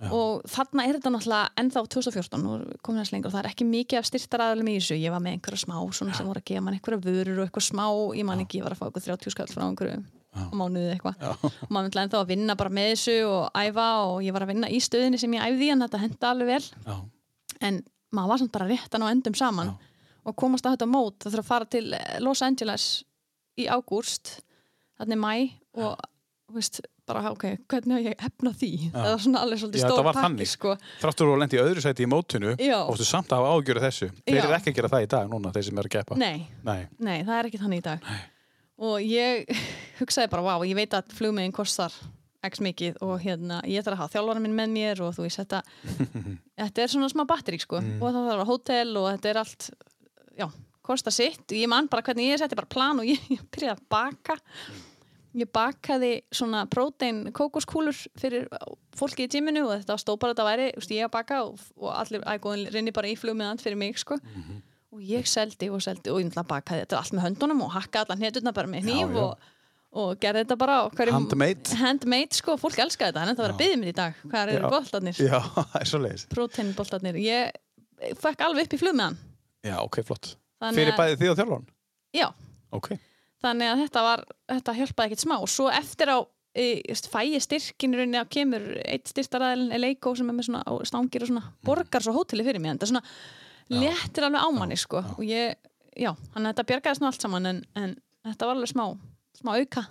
Já. og þarna er þetta náttúrulega ennþá 2014 og komin þess lengur og það er ekki mikið af styrtaraðalum í þessu. Ég var með einhverja smá svona sem voru að gefa mann einhverja vörur og eitthvað smá, ég man ekki, ég var að fá eitthvað 30 skall frá einhverju á mánuði eitthvað. Já. og maður myndi ennþá að vinna bara með þessu og æfa og ég var að vinna í stöðinni sem ég æfði en þetta henda alveg vel. Já, en maður var samt bara réttan á endum saman og komast á þetta mót. Það þurfa að fara til Los Angeles í ágúst þannig mæ og veist, bara ok, hvernig á ég að hefna því? Það var svona alveg svolítið Já, stór pakki sko. Þráttur og lendi í öðru sæti í mótinu Já. og þú samt að hafa ágjörðu þessu. Þeir Já. eru ekki að gera það í dag núna, þeir sem eru að keppa. Nei, Nei. nei, það er ekki þannig í dag. Og ég hugsaði bara, wow, ég veit að flugmiðin kostar x mikið og hérna ég þarf að hafa þjálfara minn með mér og þú veist þetta þetta er svona smá batteri sko Mm. og það þarf að hótel og þetta er allt já, kostar sitt. Og ég man bara hvernig ég setti bara plan og ég, ég byrjaði að baka ég bakaði svona prótein kókoskúlur fyrir fólki í tíminu og þetta stóð bara að þetta væri veist, ég að baka og, og allir ægóðin rinni bara í flugmiðan fyrir mig sko. Og ég seldi og seldi og ég bakaði þetta allt með höndunum og hakkaði allan hetuna bara með hníf og, og gerði þetta bara hverjum Handmade. handmade sko, fólk elskaði þetta en þetta var að byggja mér í dag. Hvað eru boltarnir, Já, það er svo leiðis proteinboltarnir ég fekk alveg upp í flug með hann. Já, ok, flott. Þannig Fyrir bæði þið og þjálfan já, Ok, þannig að þetta var, þetta hjálpaði ekkert smá. Svo eftir á fæ ég styrkin í rauninni að kemur eitt styrtaræðilin Eleiko sem er með svona stangir og svona borgar svo hóteli fyrir mig en það svona léttir alveg á manni sko. Og ég, já, þannig að þetta bjargaði svona allt saman en, en þetta var alveg smá, smá auka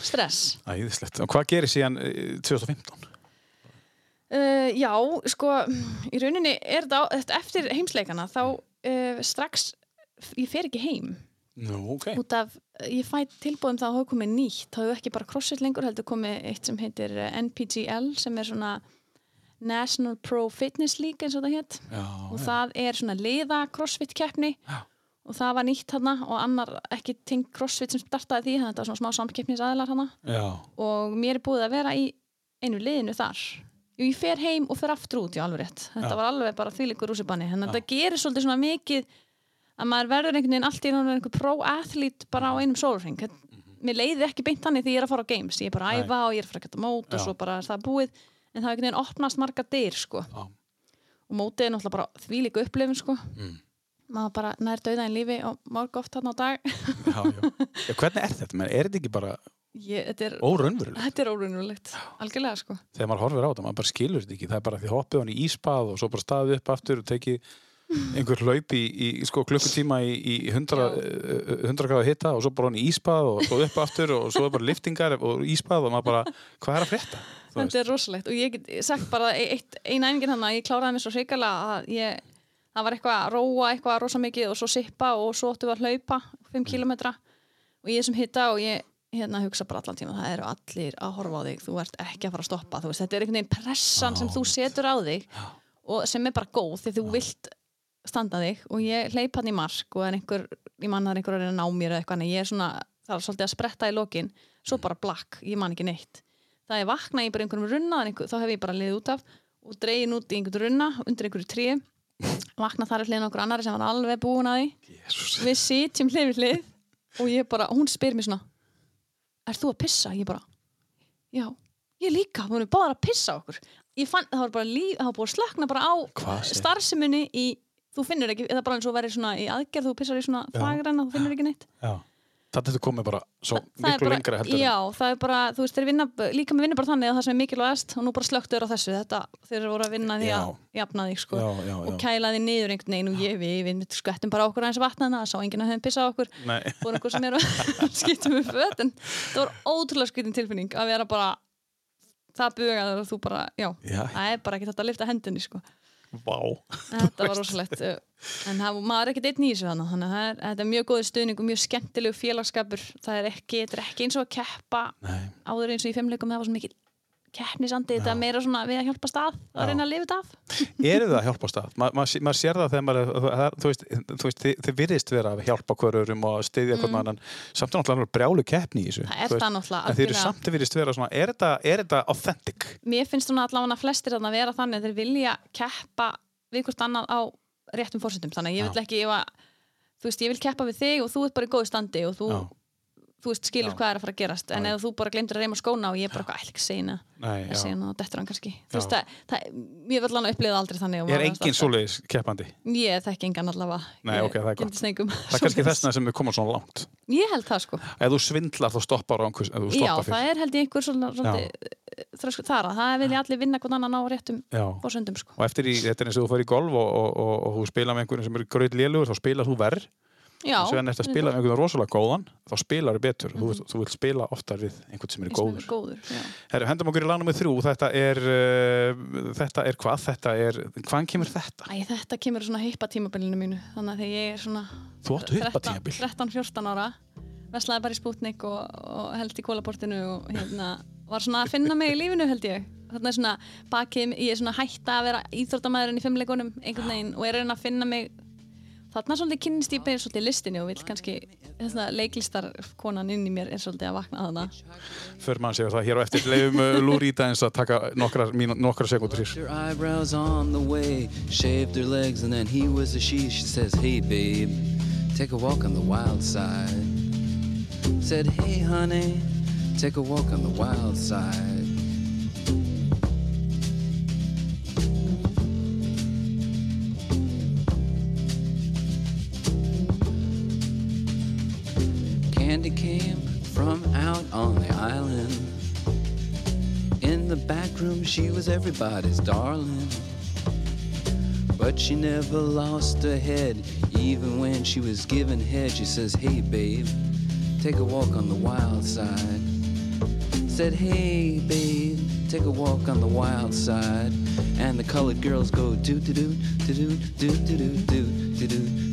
stress. Æðislegt. Og hvað gerir síðan eh, 2015? Uh, já, sko, í rauninni er þetta eftir heimsleikana þá uh, strax, ég fer ekki heim Nú, ok. út af, ég fæ tilbúðum það að hafa komið nýtt, það hefur ekki bara crossfit lengur heldur komið eitt sem heitir eh, NPGL sem er svona National Pro Fitness League eins og það hétt Já, og það er svona liða crossfit keppni. Já. og það var nýtt hana og annar ekki tengt crossfit sem startaði því, þannig að þetta var svona smá samkeppnis aðilar hana já. og mér er búið að vera í einu liðinu þar. Jú, ég fer heim og fer aftur út, já alveg rétt. Þetta Já. var alveg bara þvílíkur rússibanni. Þannig að þetta gerir svolítið svona mikið að maður verður einhvern veginn allt í náttúrulega einhver pro-athlete bara á einum sólring mér leiði ekki beint þannig því ég er að fara á games ég er bara að æfa og ég er að fara að geta mót og Já. svo bara er það búið en það er einhvern veginn opnast marga dyr sko. Já. og mótið er náttúrulega bara þvílíku upplifin sko. Mm. maður bara nær döiðaðin lífi og morg oft þarna á dag já, já. hvernig er þetta? Men er þetta ekki bara ég, þetta er, óraunverulegt? þetta er órunulegt algjörlega sko Þegar maður horfir á þetta, maður bara skilur þetta ekki. Það er bara því hoppið hann í íspað og svo bara staðið upp aftur og tekið einhver hlaup í, í sko, klukkutíma í, í 100, Já. eh, 100 gráða hitta og svo bara hann í íspað og svo upp aftur og svo bara liftingar og íspað og maður bara, hvað er að frétta? Þetta er rosalegt og ég get sagt bara eitt, eina æfingin hann að ég kláraði mér svo hrikalega að ég, það var eitthvað að róa eitthvað rosa mikið og svo sippa og svo við að hlaupa 5 kilometra og ég sem hitta og ég hérna hugsa bara allan tíma það eru allir að horfa á þig þú ert ekki að fara að stoppa þú veist, þetta er einhvern veginn pressan sem þú setur á þig og sem er bara góð því þú vilt standa þig og ég hleyp hann í mark og er einhver, ég man það er einhver að reyna að ná mér eða eitthvað en ég er svona, það er svolítið að spretta í lokin svo bara blakk, ég man ekki neitt það er vakna í bara einhverjum runna einhver, þá hef ég bara liðið út af og dregin út í einhvern runna undir einhverju trí vakna þar er hliðin okkur annari sem var alveg búin að því Jesús. við sitjum hlið við hlið og ég bara, hún spyr mér svona er þú að pissa? Ég bara, já ég líka, hún er bara að pissa okkur ég fann, það var bara líf, það var búið að slökna bara á starfseminni í þú finnur ekki, eða bara eins og verið svona í aðgerð þú pissar í svona Já. þagrann og þú finnur ekki neitt. Já. Þetta þetta komið bara svo það er miklu lengra heldur já, það er bara, þú veist, þeir vinna líka með vinna bara þannig að það sem er mikilvægast og nú bara slöktur á þessu, þetta, þeir voru að vinna því að jafna þig, sko, Já, já, og kæla þig niður einhvern veginn og ég, við, við skvettum bara okkur aðeins vatnana, það sá enginn að hefum pissað á okkur. Fór einhver sem er að skipta með föt en það var ótrúlega skvitin tilfinning að vera bara það bugaður og þú bara, já, Já. það er bara ekki þetta að lifta hendinni, sko Vá. þetta var rosalegt en það, maður er ekkert einn í þessu þannig þannig að er, þetta er mjög góður stuðning og mjög skemmtilegu félagskapur það er ekki, er ekki eins og að keppa Nei. áður eins og í fimmleikum það var svo mikil keppnisandi, þetta er meira svona við að hjálpa stað að reyna að lifa þetta af Eru það að hjálpa stað? Ma, ma, maður sér það þegar maður, það, þú veist, þú veist þið, þið virðist vera að hjálpa hverjurum og styðja mm. annan, samt náttúrulega brjálu keppni í þessu. það er veist. það náttúrulega En þið eru samt að virðist vera svona, er þetta, er þetta authentic? mér finnst svona allavega flestir að vera þannig að þeir vilja keppa við hvort annað á réttum fórsendum þannig að ég vil ekki, að, þú veist, ég vil keppa við þig og þú ert bara í góðu standi og þú. Þú veist, skilur Já. hvað er að fara að gerast en ef þú bara glemdur að reyma skóna og ég bara eitthvað, ekki að að segja já. hana og dettur hann kannski Já. þú veist, það, það, ég vil alveg upplifa það aldrei þannig og Er engin svoleiðis keppandi? ég þekki engan allavega Nei, Ég ok, það er er kannski þessna sem við komum svona langt. ég held það sko Ef þú svindlar þá stoppar á einhvers, já, stoppar það er held ég einhver svona, svona þrösku þar að það vilja allir vinna hvern annan á réttum Já. fórsendum sko Og eftir í, þetta er eins og þú í golf og, og, og, og þú spila með einhverjum sem er gröð lélugur, þá spilar þú verð. Já, og svo eftir að spila með einhverjum rosalega góðan, þá spilar þú betur. Þú, vilt- þú vilt spila oftar við einhvern sem er góður. góður já. Herru, hendum okkur í lánum með þrjú. Þetta er, uh, þetta er hvað? Þetta er, hvaðan kemur þetta? Æ, þetta kemur svona heipa tímabilinu mínu þannig að þegar ég er svona Þú áttu hippa 13 tímabil. 13-14 ára veslaði bara í Sputnik og, og held í kólaportinu og hérna var svona að finna mig í lífinu held ég þarna er svona bakið, ég er svona hætta að vera íþróttamæðurinn í fimmleikunum einhvern veginn og er að finna mig þarna svolítið kynnist ég beir svolítið listinni og vil kannski þessna leiklistar konan inn í mér er svolítið að vakna að þarna För mann séu það hér á eftir. Leifum uh, Lúríta eins að taka nokkrar, mínu, nokkrar sekundur hér. Her eyebrows on the way, shaved her legs, and then he was a she. She says, Hey, babe, take a walk on the wild side. Came from out on the island. In the back room, she was everybody's darling. But she never lost her head, even when she was given head. She says, Hey, babe, take a walk on the wild side. Said, Hey, babe, take a walk on the wild side. And the colored girls go do do do do do do do do do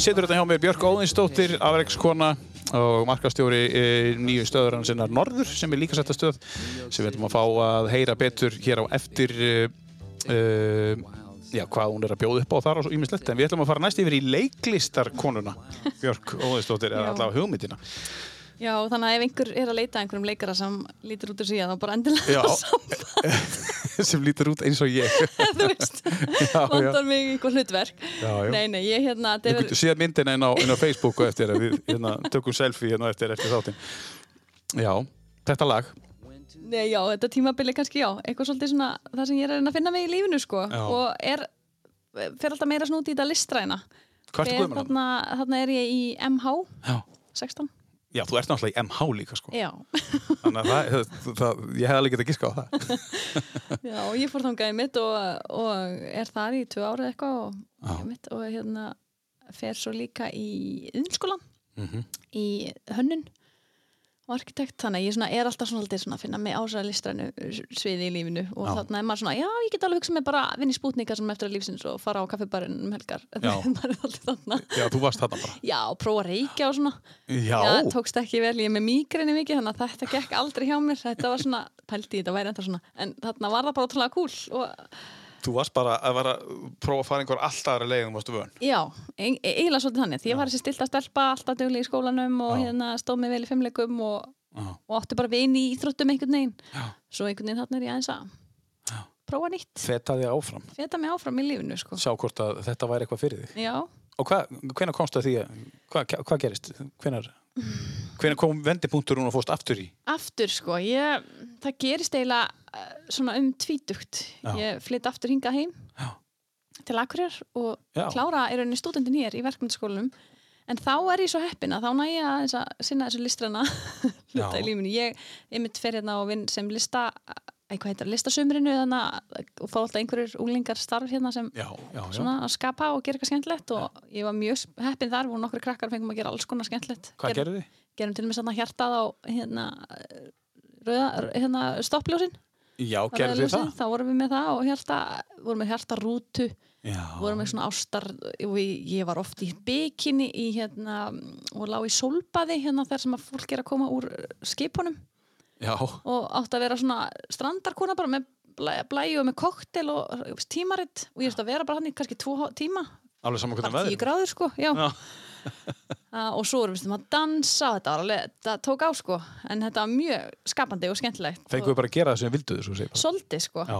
Sittur þetta hjá mér Björk Óðinsdóttir, afreikskona og markastjóri e, nýju stöður hann sinnar Norður sem er líka setta stöð sem við ætlum að fá að heyra betur hér á eftir e, já, hvað hún er að bjóða upp á þar og ímislegt en við ætlum að fara næst yfir í leiklistarkonuna Björk Óðinsdóttir er Já. allavega hugmyndina Já, þannig að ef einhver er að leita einhverjum leikara sem lítur út úr síðan, þá bara endilega Já. samband, sem lítur út eins og ég þú veist, vantar mig eitthvað hlutverk. Já. Nei, nei, ég hérna, Við er, síðan myndina inn á, á Facebook og eftir við hérna, tökum selfie hérna eftir, eftir þáttinn. Já, þetta lag. nei, já, þetta tímabili kannski, já, eitthvað svolítið svona það sem ég er að finna mig í lífinu, sko, Já. og er, fer alltaf meira snúti í þetta listræna. Ertu Fer gömur hann? þarna er ég í MH, Já. 16, Já, þú ert náttúrulega í MH líka, sko. já, Þannig að það, það, það, ég hef alveg getað giska á það. já, ég fór þangað í mitt og, og er þar í tvö árið eitthvað og, og hérna fer svo líka í yðnskólan Mhm. í hönnun og arkitekt, þannig að ég svona, er alltaf svona, svona að finna mig á þessari listrænu sviði í lífinu og Já. þarna er maður svona, já, ég get alveg hugsað mig bara að vinna í spútninga sem eftir að lífsins og fara á kaffibarinn um helgar, Já. Já, þú varst þarna bara. já, prófa að reykja og svona Já. tókst ekki vel, ég er með mígrinni mikið þannig að þetta gekk aldrei hjá mér þetta var svona, pældi í þetta væri enda svona en þarna var það bara ótrúlega cool og Þú varst bara að vera að prófa að fara einhver alltaf aðra leiðum, varstu vön. Já, ein- e- eiginlega svolítið þannig. Því ég var þessi stilt að stelpa alltaf duglega í skólanum og Já. hérna stóð mig vel í fimmleikum og, Já. og átti bara vin í íþróttum einhvern veginn. Já. Svo einhvern veginn þarna er ég aðeins að prófa nýtt. Fetaði áfram. Feta mig áfram í lífinu, sko. Sjá hvort að þetta væri eitthvað fyrir þig. Já, Og hvað, hvenær komstu að því að, hvað, hvað gerist? Hvenær, hvenær kom vendipunktur hún og fórst aftur í? aftur, sko. Ég, það gerist eiginlega eh, svona um tvítugt. Já. Ég flytt aftur hingað heim Já. til Akureyrar og Já. klára er rauninni stúdendin hér í verkmyndaskólanum. En þá er ég svo heppin að þá næ ég að að sinna þessu listrana hluta í lífinu. Ég, ég mitt fer hérna og vinn sem lista, æ, hvað heitir, listasumrinu og fá alltaf einhverjur úlingar starf hérna sem Já, já, já. svona að skapa og gera eitthvað skemmtilegt og ég var mjög heppin þar og nokkru krakkar fengum að gera alls konar skemmtilegt. Hvað gerði þið? Gerum til og með svona hjartað á hérna, rauða, hérna stoppljósin. Já, gerði þið það? Þá vorum við með það og hjarta, vorum með hjartarútu vorum með svona ástar ég, var oft í bikini í hérna og lá í sólbaði hérna þar sem að fólk er að koma úr skipunum Já, og átti að vera svona strandarkona bara með blæ- blæju og með koktel og tímaritt og ég veist að vera bara hann í kannski tvo tíma. Bara tíu gráður sko já. Já. Uh, og svo erum við að dansa þetta alveg, þetta tók á sko. En þetta var mjög skapandi og skemmtilegt. Fenguðu bara að gera það sem vilduðu, svo segir bara. Solti sko, Já,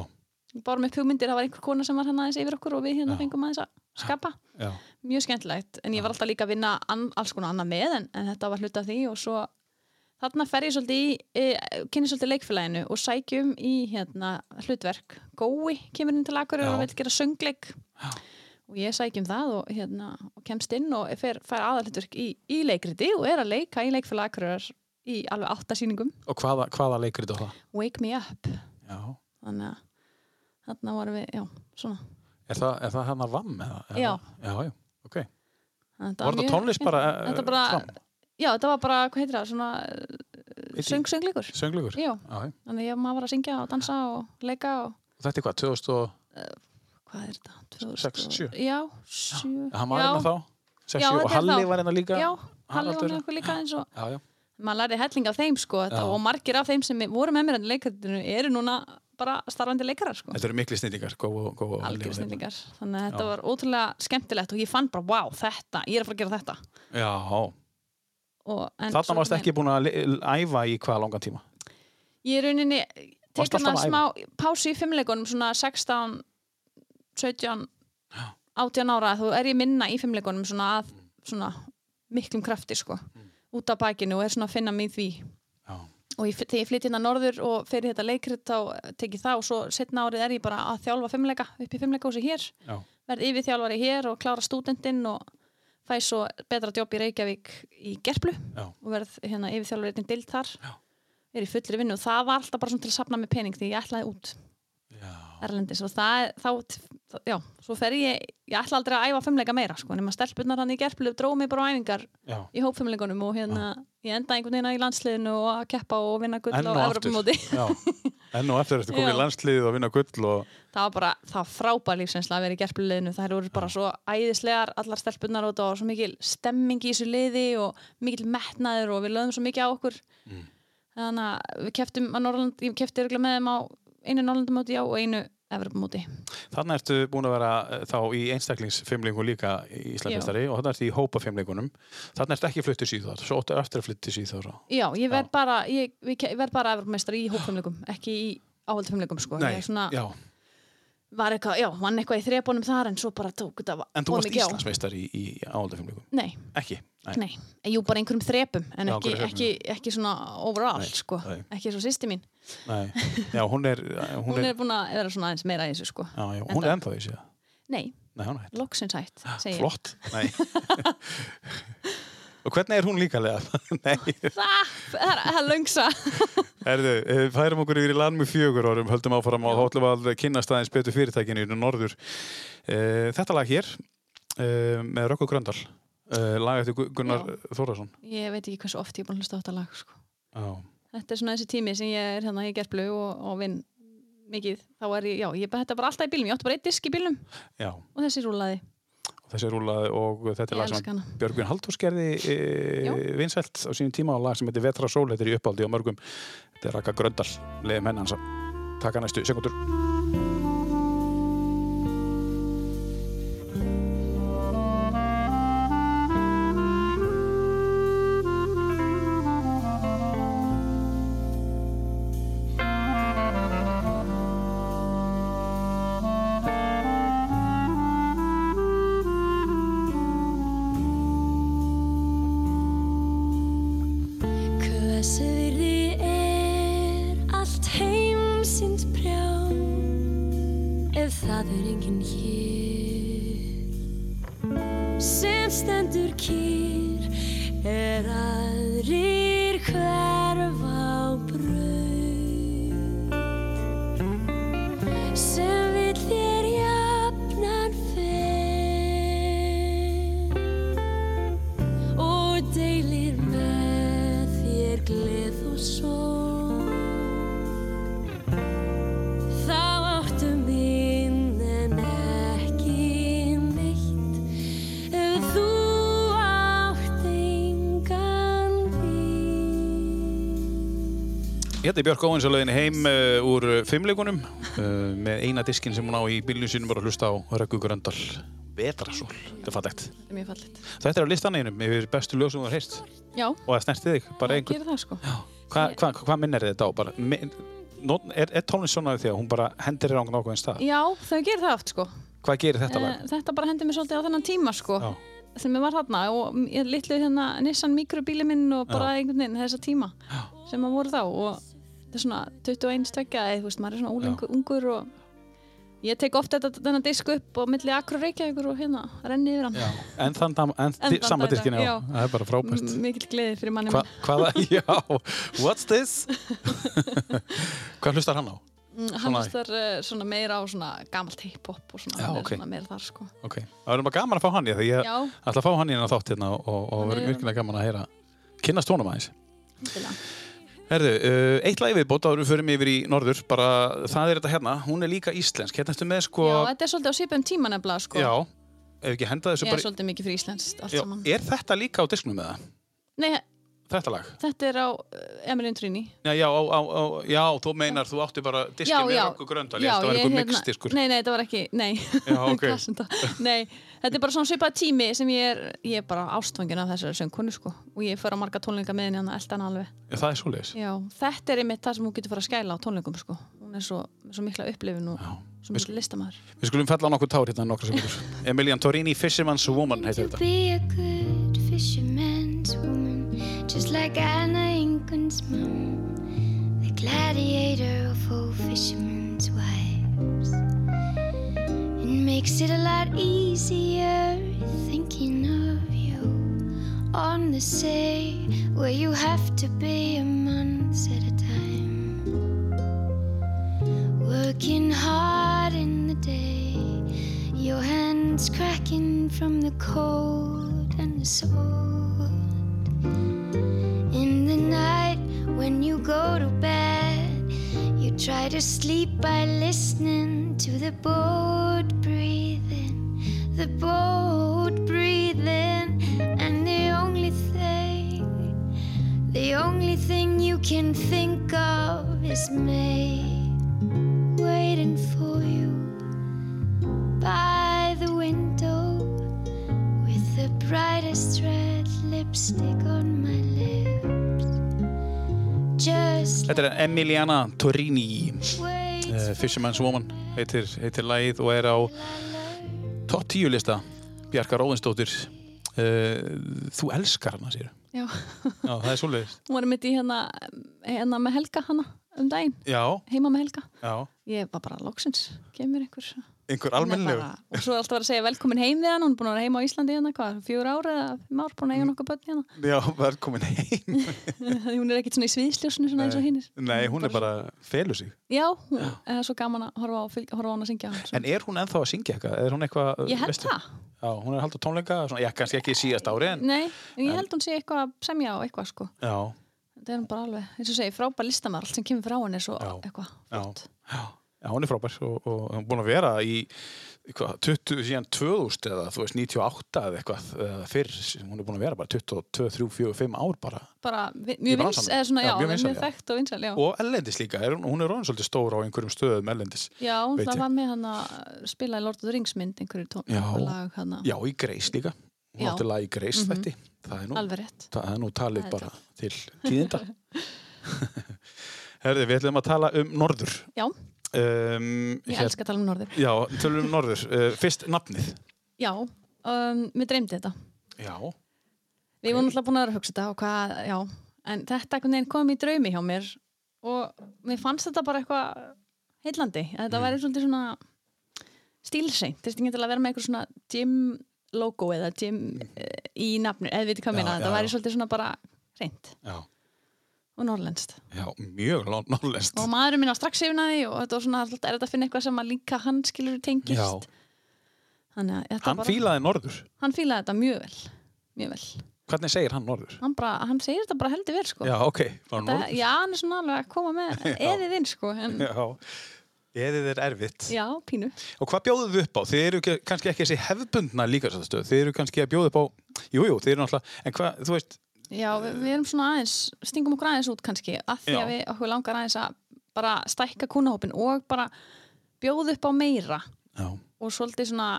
bara með hugmyndir það var einhver kona sem var hérna aðeins yfir okkur og við hérna Já. fengum aðeins að skapa. Já. mjög skemmtilegt, en ég var alltaf líka að vinna alls konar annað með, en, en þetta var hluta af því og svo þarna fer ég svolítið í, e, kynni svolítið leikfélaginu og sækjum í hérna hlutverk, Gói kemur inn til Já. og vil gera söngleik Já. og ég sækjum það og, hérna, og kemst inn og fer, fær aðalhlutverk í, í leikriti og er að leika í leikfélag Akureyrar í alveg átta sýningum Og hvaða, hvaða leikrið á það? Wake Me Up Já. þannig að þarna vorum við, já, svona Er það, er það hann að vamm? Já. Já, já, ok. Var þetta tónlist bara, eh, Þetta bara fram? Já, þetta var bara, hvað heitir það, svona Veit söng, ég. söngleikur. Sönglugur? Já, Já, já. þannig ég maður var að syngja og dansa og leika og Og Þetta er hvað, 2000 og... hvað er þetta? 2000 Sex, og- sjö. Já, sjö. Hann var já, hérna þá? 6, Já, 7 og Halli var hérna líka? Já, Halli var okkur líka eins og Já, já. maður lærði helling af þeim sko þetta, Já. og margir af þeim sem voru með mér en leikardinu eru núna bara starfandi leikarar sko. Þetta eru mikli snillingar, góð og góð. Algjör snillingar. Þannig að þetta Já. var ótrúlega skemmtilegt og ég fann bara, wow, þetta, ég er að fara að gera þetta. Já, Þarna varst ekki búin að æfa í hvað langan tíma? Ég er rauninni Varstu tek alltaf að smá pásu í fimmleikunum svona 16 17 18 ára þá er ég minna í fimmleikunum svona að svona miklum krafti sko út af bakinu og er svona að finna mig í því. Já. og ég, þegar ég flytt hérna norður og fyrir þetta leikrit þá tek ég það og svo setna árið er ég bara að þjálfa fimmleika upp í fimmleika húsi hér verð yfir þjálfari hér og klára stúdentinn og fæ svo betra jobb í Reykjavík í Gerplu Já. og verð hérna yfir þjálfari einnig dild þar Já. er í fullri vinnu og það var alltaf bara til að sapna með pening því ég ætlaði út Já. Erlendis og það, þá, já, svo fer ég ég ætla aldrei að æfa fimmleika meira sko, nema stelpunar hann í Gerplu dróðu mig bara á æfingar Já. í hópfimmleikunum og hérna ég enda einhvern veginn í landsliðinu og að keppa og vinna gull á. Evropamóti Já. Enn og eftir eftir komið í Já. landsliðið og vinna gull og það var bara, það var frábær lífsreynsla að vera í gerpluliðinu, það eru bara svo æðislegar allar stelpunar og það var svo mikil stemming í þessu liði og mikil metnaður og við lögum svo mikið á okkur Mm. þannig að við keftum að Norrland, ég kefti örgulega með þeim á einu Norrlandamóti já og einu Evropamóti Þannig ertu búin að vera eh, þá í einstaklingsfimlingu líka í Íslandmestari og þannig ertu í hópafimlingunum. Þannig ertu ekki flutt til Svíþjóðar, svo óttu eftir að flutt til Svíþjóðar. já, ég verð bara ég, ég verð bara Evropamestari í hópfimleikum ekki í áhaldfimleikum sko ég svona, já. var eitthvað, já, vann eitthvað í þrejbónum þar en svo bara tók þetta En þú varst. Íslandsmeistari í, í áhaldafimlingum? Nei, Ekki? Nei. Nei, jú bara einhverjum þrepum en Já, ekki, ekki, ekki svona overall Nei, sko, nei. ekki svo sýsti mín Nei. Já, hún er... Hún, hún er, er búin að vera svona aðeins meira í þessu sko já, já, hún er ennþá í sig. Nei, Nei, hún hætt. loksins hætt, segi ég Flott. Og hvernig er hún líkalega? Nei. Það, það löngsa Herðu, eh, færum okkur yfir í land með fjögur árum, höldum áfram og þá ætlum við að kynast aðeins betur fyrirtækinu í norður. Eh, Þetta lag hér eh, með Rökku Gröndal, eh, lag eftir Gu- Gunnar Þórðarsson. Ég veit ekki hversu oft ég er búin að hlusta á þetta lag sko. Já, Þetta er svona þessi tími sem ég er hérna í gerplu og, og vinn mikið þá er ég, já, ég þetta bara alltaf í bílum ég átti bara eitt disk í bílum já. og þessi rúlaði Og þessi rúlaði og þetta er Ég lag sem. Björgvin Halldórs gerði e, vinsælt á sínum tíma og lag sem heitir Vetra Sól, þetta er í uppáldi á mörgum. Þetta er Raka Gröndal, leiðum henni hans að taka næstu sekundur. Hérna er Björk Óvins að leiðinni heim uh, úr uh, fimmleikunum uh, með eina diskin sem hún á í bílunum sínum bara að hlusta á Röggu Gröndal. Vetra Sól, þetta er fallegt. þetta er mjög fallit Þetta er á listaneinum yfir bestu lög sem þú har heist Já, og það snerti þig, bara það einhvern. gerir það sko Hvað hva, hva minnir þetta á? Bara, mi- not, er, er tónlist svona því að hún bara hendir þér á einhvern stað? Já, þau gerir það oft sko Hvað gerir þetta Eh, lag? Þetta bara hendi mér svolítið á þennan tíma sko Já. sem ég var þarna og ég litlu hérna Nissan mikrobíli minn og bara einhvern veginn þessa tíma sem að voru þá og þetta er svona 21 stöggja eða þú veist, maður er svona úlingur, ungur og ég tek ofta þetta þennan disk upp og milli akkur reykjavíkur og hérna renni yfir hann Já. En þann, en, En en þann sama dag í dag, diskin, já. já. Það er bara frábært. M- mikill gleði fyrir manni Hva, hvaða, já, what's this? Hvað hlustar hann á? Mm, hann hlustar uh, svona meira á svona gamalt hip-hop og svona, Já, hann er ok. svona meira þar sko Ok, það verður bara gaman að fá hann í þegar ég ætla að fá hann í þátt hérna og, og, og Hann verður er- virkilega gaman að heyra kynnast tónum aðeins. Herðu, uh, eitt lag viðbót áður en við förum yfir í norður, bara það er þetta hérna, hún er líka íslensk, hérna ertu með sko, Já, þetta er svolítið á svipum tíma nefnilega sko. Já, ef ekki henda þessu Ég er bara, svolítið mikið fyrir Íslands allt já, saman. er þetta líka á disknum með það? Nei, þetta lag? Þetta er á uh, Emilien Trini. Já, já, á, á, á, já, þú meinar, þú átti bara diskin með okkur gröndal, að það var einhver mixdiskur. Nei, nei, þetta var ekki, nei. Já, ok. Kassenda. nei, þetta er bara svona svipað tími sem ég er, ég er bara ástfangin af þessari söngkonu, sko. Og ég fer á marga tónleika með henni hann að elda hann alveg. Já, það er svoleiðis. Já, þetta er einmitt það sem hún getur fara að skæla á tónleikum, sko. Hún er svo, svo mikla upplifin og svo mikla listamæður. Við skulum fella á nokkur tár hérna. Emilian Torini, Fisherman's Woman, heitir þetta. Just like Anna Ingun's mom, the gladiator of all fishermen's wives. It makes it a lot easier thinking of you on the sea where you have to be a month at a time. Working hard in the day, your hands cracking from the cold and the sword. When you go to bed, you try to sleep by listening to the boat breathing, the boat breathing, and the only thing, the only thing you can think of is me waiting for you by the window with the brightest red lipstick on my lips. Þetta er Emiliana Torini, uh, Fisherman's Woman, heitir, heitir lagið og er á top 10 lista. Bjarka Róðinsdóttir, uh, þú elskar hana, sér. Já, Já, það er svoleiðis. hún var mitt í hérna, hérna með Helga hana um daginn, Já, heima með Helga. já, Ég var bara loksins, kemur einhver. Einhver Hún er almennilegu. bara- Og svo er alltaf að segja velkomin heim við hann, hún er búin að vera heima á Íslandi hérna, hvað, fjögur ára eða fimm ár, búin að eiga nokkuð börn hérna. Já, velkomin heim. Hún er ekkert svona í sviðsljósinu svona eins og hinnir. Nei, hún er bara, felur sig. Já, hún er svo gaman að horfa á, horfa á hann að syngja. Svo. En er hún ennþá að syngja eitthvað? Er hún eitthvað, Ég held það. Já, hún er að halda tónleika, svona, já, kannski ekki í síðast ári, en Nei, en ég held hún sé eitthvað að semja á eitthvað sko. Þetta er hún bara alveg, eins og segi, frábær listamæður, allt sem kemur frá henni svo Já. eitthvað já, hún er frábær og, og hún er búin að vera í hvað, 20, síðan 2000 eða þú veist 98 eða eitthvað eða fyrr, hún er búin að vera bara 22, 3, 4, 5 ár bara. Bara mjög vins, eða svona, Já, já, mjög mjög, þekkt og vinsæl, já. og ellendis líka, er, hún- er orðin svolítið stór á einhverjum stöðum ellendis Já, hún það var með hann að spila í Lord of the Rings mynd, einhverju tón, Já. einhver lag hann já, í Greis líka, hún átti lag í Greis Mhm. þetta, það er nú alveg rétt. það er nú talið Það er bara til tíðinda. Herði, við ætlum að tala um norður. Já, um, ég elska að tala um norður. Já, tölum um norður. Uh, Fyrst nafnið. Já, um, mér dreymdi þetta. Já, Við vorum alltaf búin að hugsa þetta og hvað, já, en þetta kom í draumi hjá mér og mér fannst þetta bara eitthvað heillandi. Þetta Mm. væri svolítið svona stílseint, þess ekki til að vera með eitthvað svona gym logo eða gym uh, í nafnu, eða við veitum hvað minna, þetta væri svolítið svona bara reynd já, og norrlenskt. já, mjög norðlenskt Og maðurinn minn var strax yfir því og þetta var svona, er þetta að finna eitthvað sem að líka hann skilur tengist. Já, Þannig að þetta hann bara, fílaði norður hann fílaði þetta mjög vel, mjög vel. Hvernig segir hann norður? Hann, bara, hann segir þetta bara heldur vel, sko. Já, ok, bara Það, norður já, hann er svona alveg að koma með eðið inn sko, en já, Já, eðið er erfitt pínu. Og hvað bjóðuð þið upp á? Þið eru kannski ekki þessi hefðbundna líkarstöð Þið eru kannski að bjóða upp á Jú, jú, þið eru náttúrulega En hvað, þú veist Já, við, við erum svona aðeins, stingum okkur aðeins út kannski, að því Já. að við okkur langar aðeins að bara stækka kúnahópin og bara bjóða upp á meira Já, og svolítið svona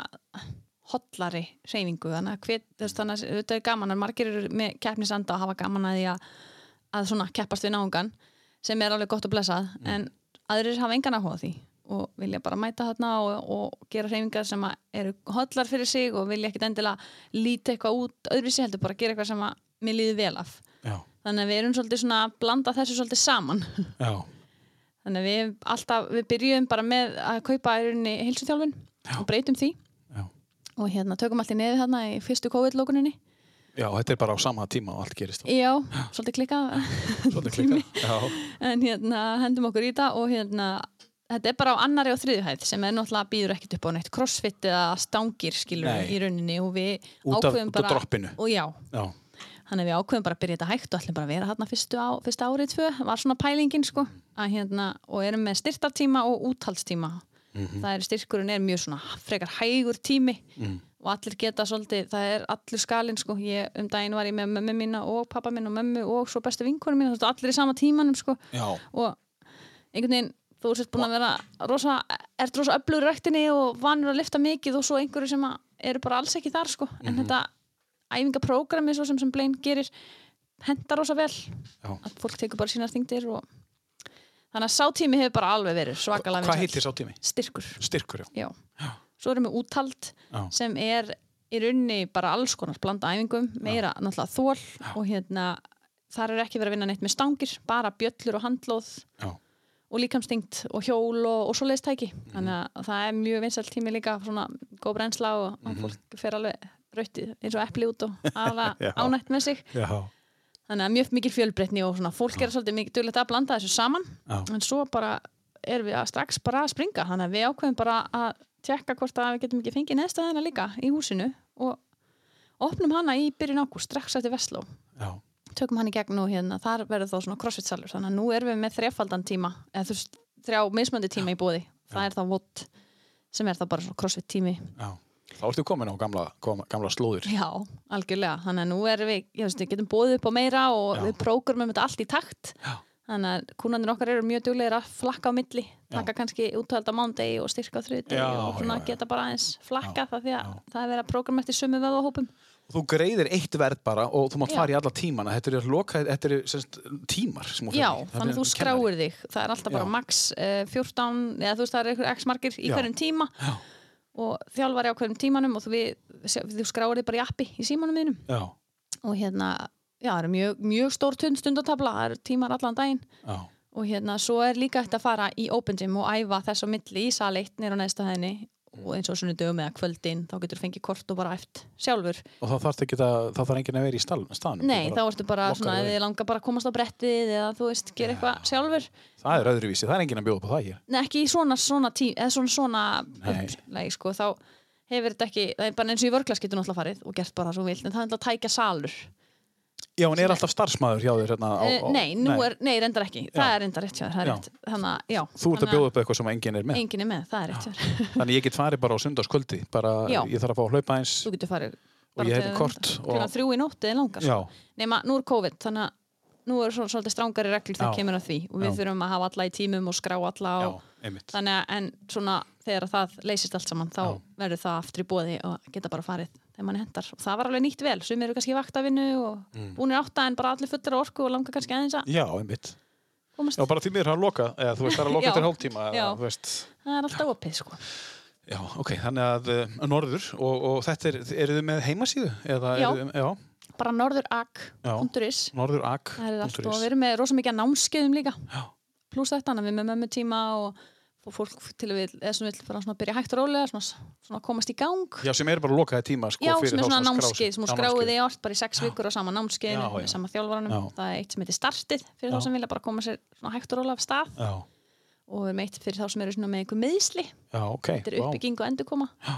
hollari hreyfingu, þannig að hver, þannig að þetta er gaman að margir eru með keppnisanda og hafa gaman að því að, að svona keppast við náungan sem er alveg gott og blessað en aðrir hafa engan áhuga á því og vilja bara mæta þarna og, og gera hreyfingar sem að eru hollar fyrir sig og vilja ekkit endilega líta eitthvað út öðruvísi heldur bara gera eitthvað sem að mér líði vel af. Já, þannig að við erum svolítið svona að blanda þessu svolítið saman. Já, þannig að við alltaf, við byrjuðum bara með að kaupa í rauninni heilsuþjálfun og breytum því. Já. Og hérna tökum allt í nefi þarna í fyrstu COVID-lókuninni Já, þetta er bara á sama tíma og allt gerist. Já, svolítið klikkað. Svolítið klika Já, en hérna hendum okkur í þetta og hérna þetta er bara á annari og þriðu hæð sem er náttúrulega býður ekkert upp á neitt crossfit eða stangir skilur Nei. í rauninni. Og við Út af- ákveðum út af bara droppinu. og já, já, þannig að við ákveðum bara að byrja þetta hægt og ætlum bara að vera þarna fyrstu á, fyrsta árið tvö. Var svona pælingin sko að hérna, og erum með styrtartíma og úthaldstíma Mhm. það er styrkurinn er mjög svona frekar hægur tími og allir geta svolítið, það er allur skalinn sko, ég um daginn var ég með mömmu mína og pappa minn og mömmu og svo bestu vinkonum mína, þú allir í sama tímanum sko. Já, og einhvern veginn þú sért búin að vera rosa ert rosa öflugur í ræktinni og vanur að lifta mikið og svo einhverju sem eru bara alls ekki þar sko, en Mhm. þetta æfingaprógrami svo sem sem Blaine gerir hendar rosa vel Já. að fólk tekur bara sínar þingdir og þannig að sátími hefur bara alveg verið svakalega hvað heitir sá tími? Styrkur, Styrkur, já. já. Svo erum við úthald Já. sem er í rauninni bara alls konar blanda æfingum, meira náttúrulega þól og hérna þar er ekki verið að vinna neitt með stangir, bara bjöllur og handlóð Já. og líkamstingt og hjól og, og svo leiðstæki Mhm. þannig að það er mjög vinsælt tími líka svona góð brennsla og, Mhm. og fólk fer alveg rauti eins og epli út og aðla Já. ánætt með sig. Já, þannig að mjög mikil fjölbreytni og svona fólk er svolítið mikið duglegt að blanda þessu saman. Já. en svo bara erum við að strax bara að springa. Þannig að við ákveðum bara að tjekka hvort að við getum ekki fengið neðstæðina líka í húsinu og opnum hana í byrjun ágúst strax eftir Vestló. Já, tökum hann í gegn og hérna þar verður þá svona crossfit-salur. Þannig að nú erum við með þrefaldan tíma eða þú veist, þrjá mismöndi tíma í bóði það er þá vott sem er þá bara svona crossfit tími já. Þá ertu komin á gamla, gamla slóðir. já, algjörlega, þannig að nú erum við ég veist, við getum bóðið upp á meira og Já. við prógramum þetta allt í takt Já. þannig að kúnandir okkar eru mjög duglegir að flakka á milli taka kannski útvalda mándegi og styrka Já, og svona geta bara aðeins flakka það því að já. það er verið að prógram eftir sömu vöðahópum Og þú greiðir eitt verð bara og þú mátt fara í alla tímana. Þetta eru loka, þetta eru semst, tímar sem Já, þannig að þú skráir þig það er alltaf bara max uh, 14 eða þú veist það er einhver x margir í hverjum tíma Já. Og þjálfari á hverjum tímanum og við, þú skráir þig bara í appi í símanum þínum. Já, og hérna, já, það er mjög, mjög stór tund stundatabla, það eru tímar allan daginn. Já, og hérna, svo er líka hægt að fara í open gym og æfa þess á milli í sal 1 nýra á neðsta hæðinni og eins og svona dögum eða kvöldin þá getur fengið kort og bara eft sjálfur. Og þá þarf ekki að, þá þarf enginn að vera í stað, staðnum. Nei, Þú þá ertu bara svona, þið langar bara að komast á brettið eða þú veist, gera eitthvað sjálfur. Það er öðruvísi, það er enginn að bjóða á það hér. Nei, ekki í svona svona tí, eða svona svona upplæg, sko, þá hefur þetta ekki, það er bara eins og í vörglas getur náttúrulega farið og gert bara svo vilt, en það er að tækja salur Já, en er alltaf starfsmæður hjá þér hérna á, uh, á, Nei, nú er, nei, reyndar ekki það Já. er reyndar rétt hjá þér, er Þú ert að bjóða upp eitthvað sem enginn er með. Enginn er með, það er Þannig ég get farið bara á sundagskvöldi, bara Já. ég þarf að fá að hlaupa eins. Þú getur farið Og ég hef kort og- þrjú í nótti eða langar Já, Nema, nú er COVID, þannig að nú er svo, svolítið strángari reglur þegar Já. kemur að því og við Já. þurfum að hafa alla í tímum og skrá alla já, og einmitt. þannig að en svona þegar það leysist allt saman þá Já. verður það aftur í bóði og geta bara farið þegar mann hendar og það var alveg nýtt vel sem eru kannski í vaktavinnu og Mm. búinir átta en bara allir fullir orku og langar kannski aðeins að Já, einmitt. komast Já, bara því er að loka, eða þú veist, það er að loka Já. til hálftíma, Já. það er alltaf opið sko Já, ok, þannig að uh, norður og, og þetta er, eru þið með heimasíðu? Eða Já. Eru já, bara norðurak.is norður ag. það er allt og við erum með rosa mikið námskeiðum líka. Pluss þetta, við erum með mömmu tíma og, og fólk til að við, eða vill bara svona byrja hægt og rólega, svona, svona komast í gang. Já, sem eru bara lokaði tíma, sko, Já, sem er svona námskeið sem þú skráið þig allt bara í sex vikur á sama námskeið með sama þjálfaranum. Já. Það er eitt sem heitir startið fyrir Já. þá sem vilja bara koma sér hægt og rólega af stað. Já, og við erum eitt fyrir þá sem eru með einhver meðsli þetta er uppbygging og endurkoma. Já.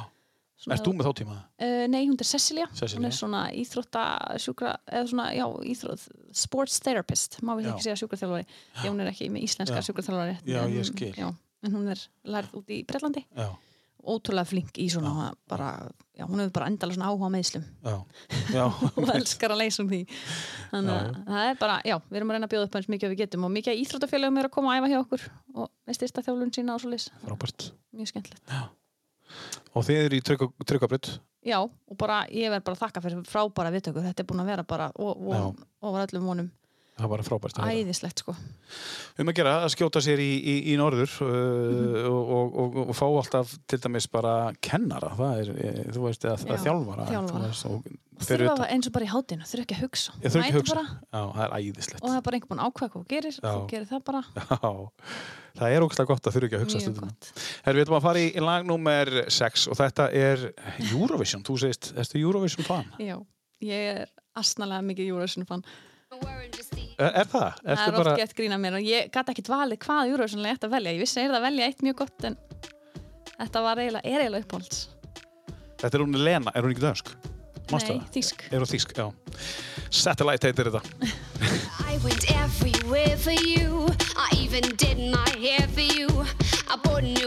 Ert þú með þá tíma? Uh, nei, hún er Cecilia, Cecilia. hún er svona íþrótta sjúkra, eða svona, já, íþrótt sports therapist, má við Já. ekki segja sjúkraþjálfari. Því hún er ekki með íslenska Já. sjúkraþjálfari Já, en, ég skil. já, en hún er lærð út í Bretlandi. Já, ótrúlega flink í svona bara, já, hún hefur bara endala svona áhuga á meðslum já, já. og elskar að leysa um því. Þannig að það er bara, já, við erum að reyna að bjóða upp eins mikið og við getum. Og mikið íþróttafélagum er að koma að æfa hjá okkur. Og og þið eru í tryggabrutt? já, og bara, ég verð bara að þakka fyrir frábæra viðtökur, þetta er búin að vera bara og, og, og var öllum vonum Það var frábært. að heyra. æðislegt sko um að gera að skjóta sér í, í, í norður uh, Mhm. og, og, og, og fá alltaf til dæmis bara kennara það er, e, þú veist, eða Já, þjálfara, þjálfara. fyrir þurfa það eins og bara í hátinu, þurfa ekki að hugsa Ég þurfa ekki að hugsa. Já, það er æðislegt og það er bara einhvern að ákveða hvað þú gerir Já. þú gerir það bara Já, það er ógæslega gott að þurfa ekki að hugsa mjög stundum gott Herri, við ætlum að fara í, í lag nummer 6 og þetta er Eurovision, þú segist, erstu Eurovision fan? já, ég er asnalega mikið Eurovision fan Er, er það? það Ertu er oft gett grína mér og ég gæti ekkit valið hvað Eurovision ég ætti að velja, ég vissi að ég er að velja eitt mjög gott en þetta var eiginlega, er eiginlega uppáhalds Þetta er hún Lena, er hún ekki dönsk? Manstu Nei, það? þýsk Er hún þýsk, já Satellite heitir þetta I went everywhere for you. I even did my hair for you. I bought new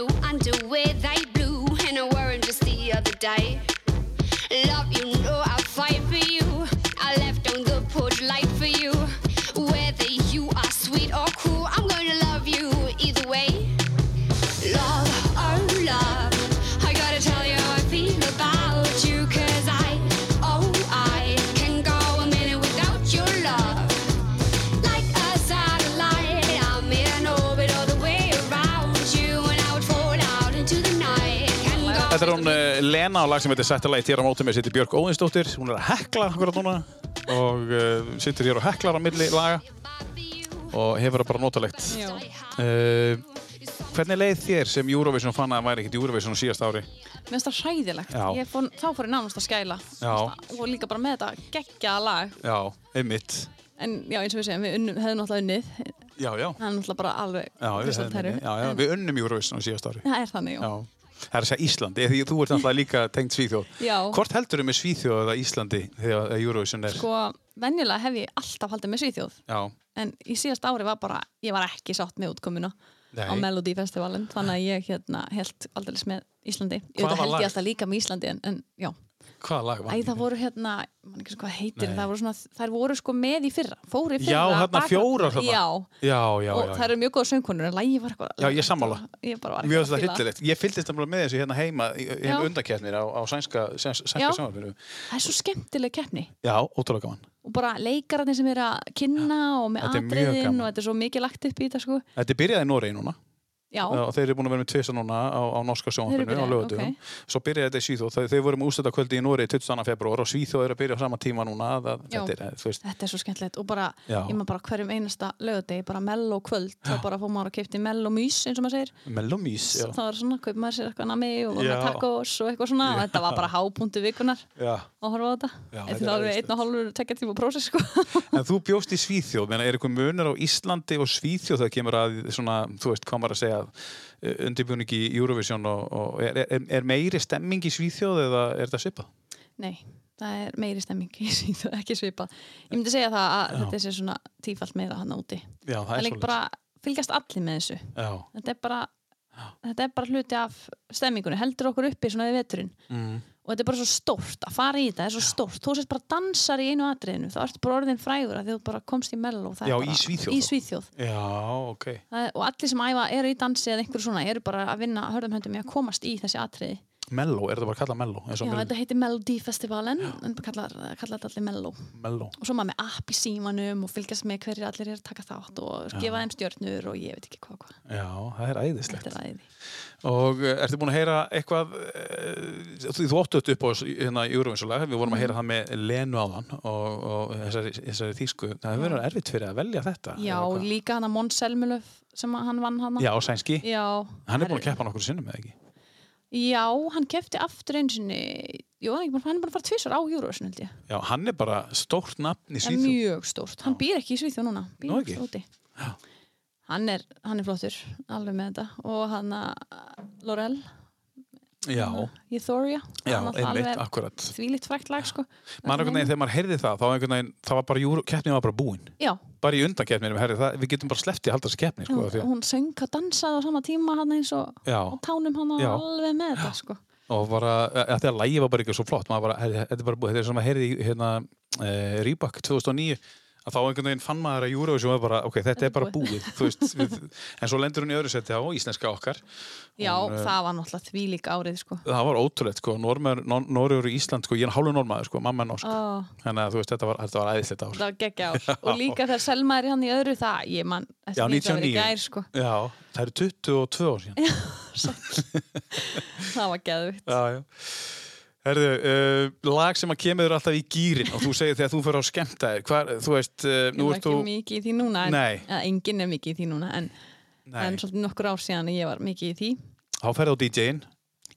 hún uh, Lena á lag sem heitir Satellite hér á mótum með sitt Björk Óðinsdóttir. Hún er að hekla akkurat núna og uh, situr hér og heklar á milli laga og hefur það bara notalegt. Uh, hvernig leið þér sem Eurovision fann að það væri ekkert Eurovision á síðast ári? Mér finnst það hræðilegt. Fór, þá fór ég nánast að skæla. Og líka bara með þetta geggjaða lag. Já, einmitt. En já, eins og við segjum, við unnum, hefðum náttúrulega unnið. Já, já. Það er náttúrulega bara alveg Já, við, við unnum Eurovision á síðast ári. Það er þannig, já. Já. Það er að segja Íslandi, því þú ert náttúrulega líka tengt Svíþjóð. Já. Hvort heldur með Svíþjóð eða Íslandi þegar Eurovision er? Sko, venjulega hef ég alltaf haldið með Svíþjóð. Já, En í síðast ári var bara, ég var ekki sátt með útkomuna Nei. á Melody Festivalin. Þannig að ég hérna held aldrei með Íslandi. Ég Hvaða veit að held lag? ég alltaf líka með Íslandi, en, en já. Hvaða lag var Æ, það voru hérna, mann ekki svo hvað heitir, það voru svona, þær voru sko með í fyrra, fóru í fyrra. Já, hérna bakgrunn- fjórar þarna. Já, Já, já, og já. þær eru mjög góða söngkonur, en lægi var eitthvað. Já, ég sammála. Ég bara var Mjög að fíla. hryllilegt. Ég fylgdist nefnilega með þessu hérna heima í Já. hérna undakeppnir á, á sænska, sæns, Já. sænska sjónvarpinu. Það er svo skemmtileg keppni. Já, ótrúlega gaman. Og bara leikararnir sem eru að kynna og með er atriðin og þetta er svo mikið lagt upp í þetta sko. Þetta byrjaði í Noregi núna Já, og þeir eru búin að vera með tvisa núna á, á norska sjónvarpinu á byrjaðir, lögutum. Svo byrjaði þetta í Svíþjóð. Þeir, þeir voru með ústætta kvöldi í Noregi 22. februar og Svíþjóð er að byrja á sama tíma núna. Það, þetta er, þetta er svo skemmtilegt og bara, Já. ég maður bara hverjum einasta lögadegi, bara mello kvöld, þá bara fór maður að kipta mello mís eins og maður segir. mellomís. Já. Það var svona, kaup maður sér eitthvað nami og tacos og eitthvað svona og þetta var bara hápunktu vikunar Já. að horfa á þetta. Þetta þetta að segja undirbjörning í Eurovision og, og er, er, er meiri stemming í Svíþjóð eða er þetta svipað? Nei, það er meiri stemming í Svíþjóð, ekki svipað. Ég myndi segja það að Já. þetta sé svona tífalt meira hann úti. Já, það Það er bara, fylgjast allir með þessu. Já, Þetta er bara, þetta er bara hluti af stemmingunni, heldur okkur uppi svona við veturinn. mm. Og þetta er bara svo stórt, að fara í þetta er svo stórt. Þú sést bara dansar í einu atriðinu, þá ertu bara orðin frægur að þú bara komst í mello. Það er Já, bara, í Svíþjóð Í? Svíþjóð. Já, ok. Það Er, og allir sem æfa eru í dansi eða einhverju svona eru bara að vinna hörðum höndum í að komast í þessi atriði. Mello, er þetta bara að kalla Mello? Já, þetta heitir Melody Festivalin, en kallar, kallar þetta allir Mello. Mello. Og svo maður með app í símanum og fylgjast með hverju allir eru að taka þátt og gefa þeim stjörnur og ég veit ekki hvað hvað. Já, það er æðislegt. Er æði. Og uh, ertu búin að heyra eitthvað, uh, þú, óttu þetta upp á hérna, Eurovision-lag, við vorum að heyra það með Lenu áðan og, og þessari, þessari þýsku, það verið erfitt fyrir að velja þetta. Já, líka hann að Mons Selmulöf sem hann vann hann. Já, sænski. Já. Hann er búin að keppa nokkur sinnum, eða ekki? Já, hann kefti aftur einu sinni, jú, hann er bara að fara tvisar á Eurovision held ég. Já, hann er bara stórt nafn í Það er Svíþjóð. mjög stórt. Hann býr ekki í Svíþjóð núna. Býr Nú ekki úti. Hann er, hann er flottur, alveg með þetta. Og hann að Laurel, Einmitt, akkurat. Þvílíkt frækt lag, sko. Man einhvern veginn, þegar maður heyrði það, þá veginn, það var bara, keppnin var bara búin. Já, Bara í heyrði það, við getum bara sleppti að halda þessi keppni, sko, hún, því hún söng að dansaði á sama tíma hann eins og á tánum hann alveg með þetta, sko. og bara, því að lægi var bara ekki svo flott, maður bara, þetta er bara búið, þetta er sem að heyrði hérna, e, Reebok 2009, að þá einhvern veginn fann maður að Eurovision var bara, ok, þetta er bara búið, veist, við, en svo lendur hún í öðru seti á íslenska okkar. Já, Hún, eh, það var náttúrulega þvílík árið, sko. Það var ótrúlegt, sko, Norður og Ísland, sko, ég er hálfur normaður, sko, mamma er norsk, Ó, þannig að þú veist, þetta var, þetta var æðislegt ár. það var geggja ár. Og líka þegar Selma er í hann í öðru, það, ég man, Já, þetta líka verið 99. gær, sko. Já, það eru 22 ár síðan. Það var geðvikt. Já, já. Herðu, uh, lag sem að kemur alltaf í gýrin og þú segir þegar þú fyrir á skemmtaðir, hvað, þú veist, uh, Ég nú var ert ekki þú... mikið í því núna, en, eða enginn er mikið í því núna, en, en svolítið nokkur ár síðan að ég var mikið í því. þá ferði á DJ-in.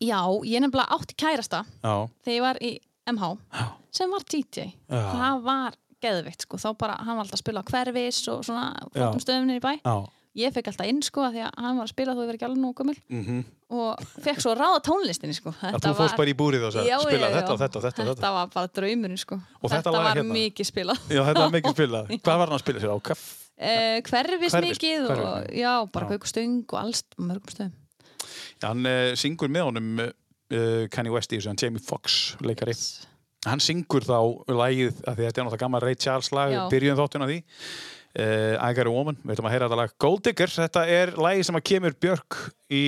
Já, ég nefnilega átti kærasta Já, þegar ég var í MH, Já. sem var DJ. Já. Það var geðvikt, sko, þá bara, hann var alltaf að spila hverfis og svona flottum stöðum niður í bæ. já. Ég fekk alltaf inn, sko, af því að hann var að spila þú hefur ekki alveg nógu gömul Mm og fekk svo að ráða tónlistinni, sko. Þú fórst bara í búrið og sagði, spila já, þetta og já. þetta og þetta og þetta. Þetta var bara draumurinn, sko. Og þetta þetta var hérna? mikið spilað. Já, þetta var mikið spilað. Hvað var hann að spila sér á? Kaff? Eh, hverfis, Hverfis, mikið og hverfis. já, bara Já. kaukastöng og alls mörgum stöðum. Hann uh, syngur með honum uh, Kanye West í þessu, hann Jamie Foxx, leikari. Hann syngur þá því þetta er náttúrulega gammal Ray Charles lag, byrjun þáttun af því. Uh, I Got a Woman, við ætlum að heyra þetta lag Gold Digger, þetta er lagið sem að kemur Björk í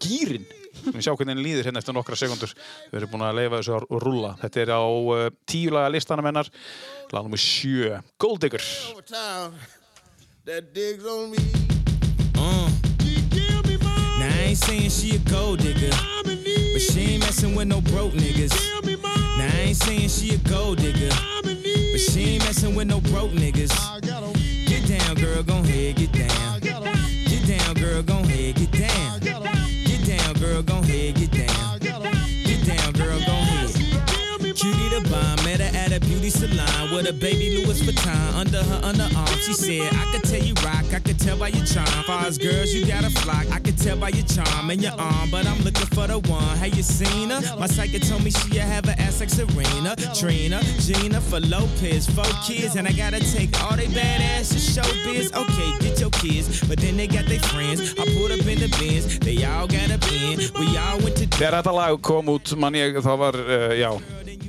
gýrin við sjá hvernig henni líður hérna eftir nokkra sekundur við erum búin að leifa þessu að rúlla þetta er á uh, tíu laga listanum hennar lag nummer sjö, Gold Digger that digs on me. Uh, She give me money. now I ain't saying she a gold digger, I'm in need. but she ain't messing with no broke niggas. Now I ain't saying she a gold digger, but she ain't messing with no broke niggas. Get down, girl, gon' head, get with a baby Louis Vuitton under her underarm. She said, I could tell you rock, I could tell by your charm. Far girls, you got a flock, I could tell by your charm and your arm, but I'm looking for the one. Have you seen her? My psychic told me she have an ass like Serena, Trina, Gina for Lopez, four kids, and I gotta take all they badass to show biz. Okay, get your kids, but then they got their friends. I pulled up in the bins, they all got a pen. We all went to Þegar þetta lag kom út, mann ég, það var, uh, já,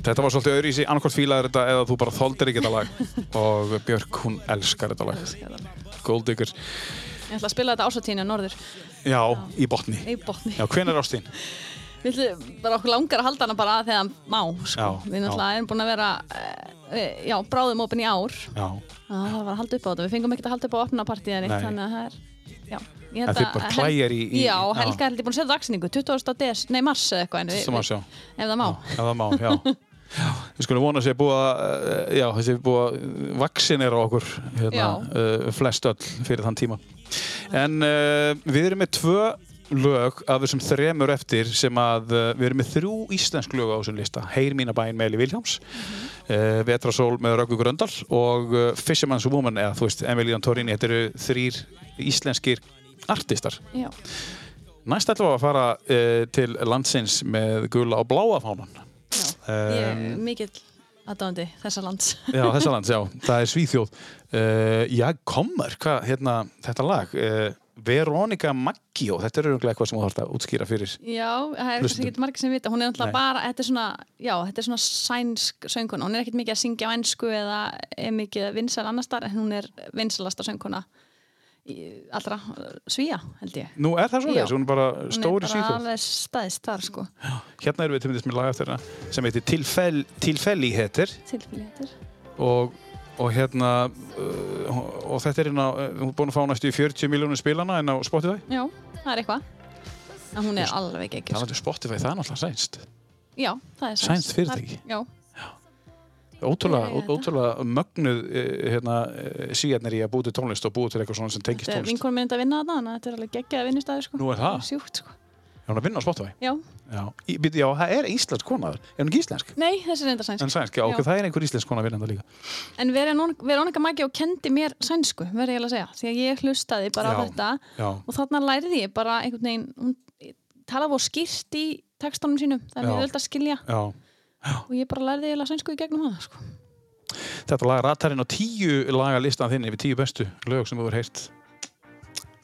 þetta var svolítið öðru í sig, annarkort fílaður þetta eða þú bara þoldir ekki þetta lag og Björk, hún elskar þetta lag. Gold Digger. Ég ætla að spila þetta ásatíðinu á norður Já, í botni. í botni. Já, hven er ástín? Við ætlum bara okkur langar að halda hana bara þegar hann má, sko. Já, við náttúrulega erum búin að vera, uh, já, bráðum opin í ár. Já. Það var að halda upp á þetta. Við fengum ekkert að halda upp á opnapartíðinni, Nei. þannig að það er, já. ég En held þið að- bara klæjar í- í- Já, já. Helga er held ég búin að setja dagsinningu, 20. des, nei, mars eða eitthvað. Sem að sjá. Ef það má. Ef það má, já. Já, við skulum vona að sé búið að, uh, já, þessi búið að vaksinera okkur, hérna, uh, flest öll fyrir þann tíma. En uh, við erum með tvö lög af þessum þremur eftir sem að uh, við erum með þrjú íslensk lög á þessum lista. Heyr mína bæinn með Eli Viljáms, uh, Vetrasól með Röggu Gröndal og Fisherman's Woman, eða þú veist, Emilian Torrini, þetta eru þrýr íslenskir artistar. Já. Næst ætlum við að fara til landsins með gula og bláa fánan. Ég er mikill aðdáðandi þessa lands. Já, þessa lands, já. Það er Svíþjóð. Uh, já, komur, hvað, hérna, þetta lag. Uh, Veronica Maggio, þetta er auðvitað eitthvað sem þú þarfst að útskýra fyrir. Já, það er ekki margir sem vita, hún er náttúrulega bara, þetta er svona, já, þetta er svona sænsk sönguna, hún er ekkert mikið að syngja á ennsku eða er mikið vinsal annars þar, en hún er vinsalasta sönguna allra svíja, held ég. Nú er það svo Já. þess, hún er bara Hún stóri er bara alveg staðist þar, sko, Hérna erum við til myndist með lag eftir hérna sem heitir Tilfell, Tilfelli heitir tilfélíðir. og, og hérna uh, og þetta er hérna, uh, hún er búin að fá næstu í 40 miljónum spilana en á Spotify. Já, það er eitthvað. En hún er alveg ekki, Það er Spotify, það er náttúrulega sænst. Já, það er Sænskt fyrirtæki. Já, Ótrúlega, Ég það. ótrúlega mögnuð eh, hérna, síðanir í að búið til tónlist og búið til eitthvað svona sem tengist þetta er tónlist. vinkonum minn að vinna að þetta er alveg geggjað vinnustæður, sko. Nú er það? Sjúkt, sko. Er hún að vinna á Spotify? Já, Já, í, já það er íslensk konaður. Er hún ekki íslensk? nei, þessi er enda sænsk. En sænsk, já, ok, það er einhver íslensk kona að vinna þetta líka. En Veron- Veronica Maggio kendi mér sænsku, verði ég að segja, því að ég hlustaði bara á Já, þetta já. og ég á skýrt það og ég bara lærði eiginlega sænsku í gegnum hana, sko. Þetta lag ratar inn á tíu laga listan þinn yfir tíu bestu lög sem þú hefur heyrt.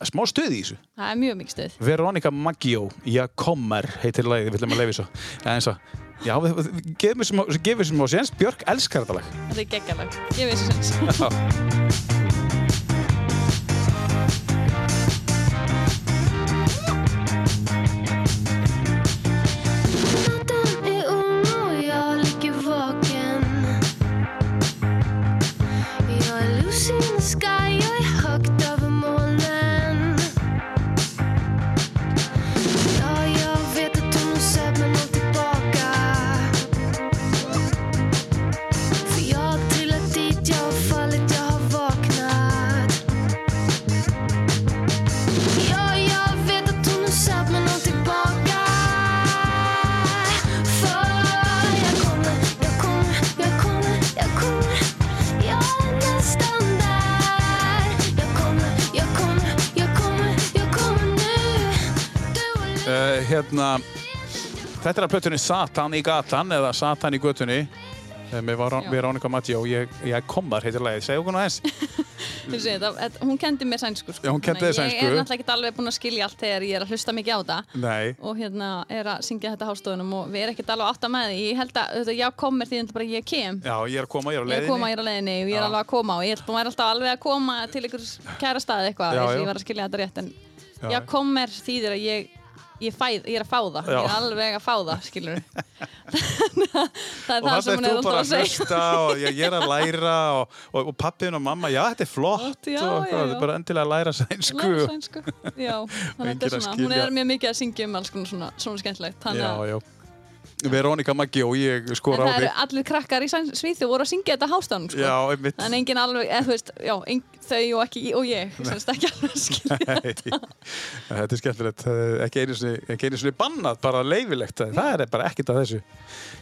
Smá stuð í þessu. Það er mjög mikið stöð. Veronica Maggio, Já kommer, heitir lagið, við ætlum að leiði svo. Já, við- við- gefum við sem- gefum við á séns, Björk elskar þetta lag. Þetta er geggjalag, ég veist þessi sens. Uh, hérna, þetta er að plötunni Satan í gatan eða Satan í götunni uh, með. Veronica Maggio ég, ég komar heitir lagið. Segðu okkur nú eins. Hún kendi mér sænsku, sko. Já, hún Þannig að sænsku. Ég er náttúrulega ekki alveg búin að skilja allt þegar ég er að hlusta mikið á þetta Nei. og hérna er að syngja þetta hástöðunum og við erum ekkert alveg átt að með því. Ég held að þetta, já kommer því þetta bara ég kem. Já, ég er að koma, ég er á Ég er leiðinni. að koma, ég er á leiðinni og ég er Já. alveg að koma og ég held að maður alltaf alveg að koma til einhvers kæra staði eitthvað Já, eins og já. ég ég fæð, ég er að fá það, Já. ég er alveg að fá það skilur það er það sem hún er alltaf að segja og ég, er að læra og, og, og pappin og mamma, já þetta er flott Já, og já, já. er bara endilega að læra sænsku. Læra sænsku, já, þannig að þetta er svona, hún er mjög mikið að syngja um alls svona, svona skemmtilegt, þannig að já. Veronika Maggi og ég En skora á það eru allir krakkar í Svíþjóð voru að syngja þetta hástafn sko. Já, einmitt. En engin alveg, eða þú veist, já, þau og ekki og ég, semst ekki alveg skilja Nei, þetta. Er skemmtilegt. Ekki einu einu sinni bannað bara leifilegt, það er bara ekkert að þessu.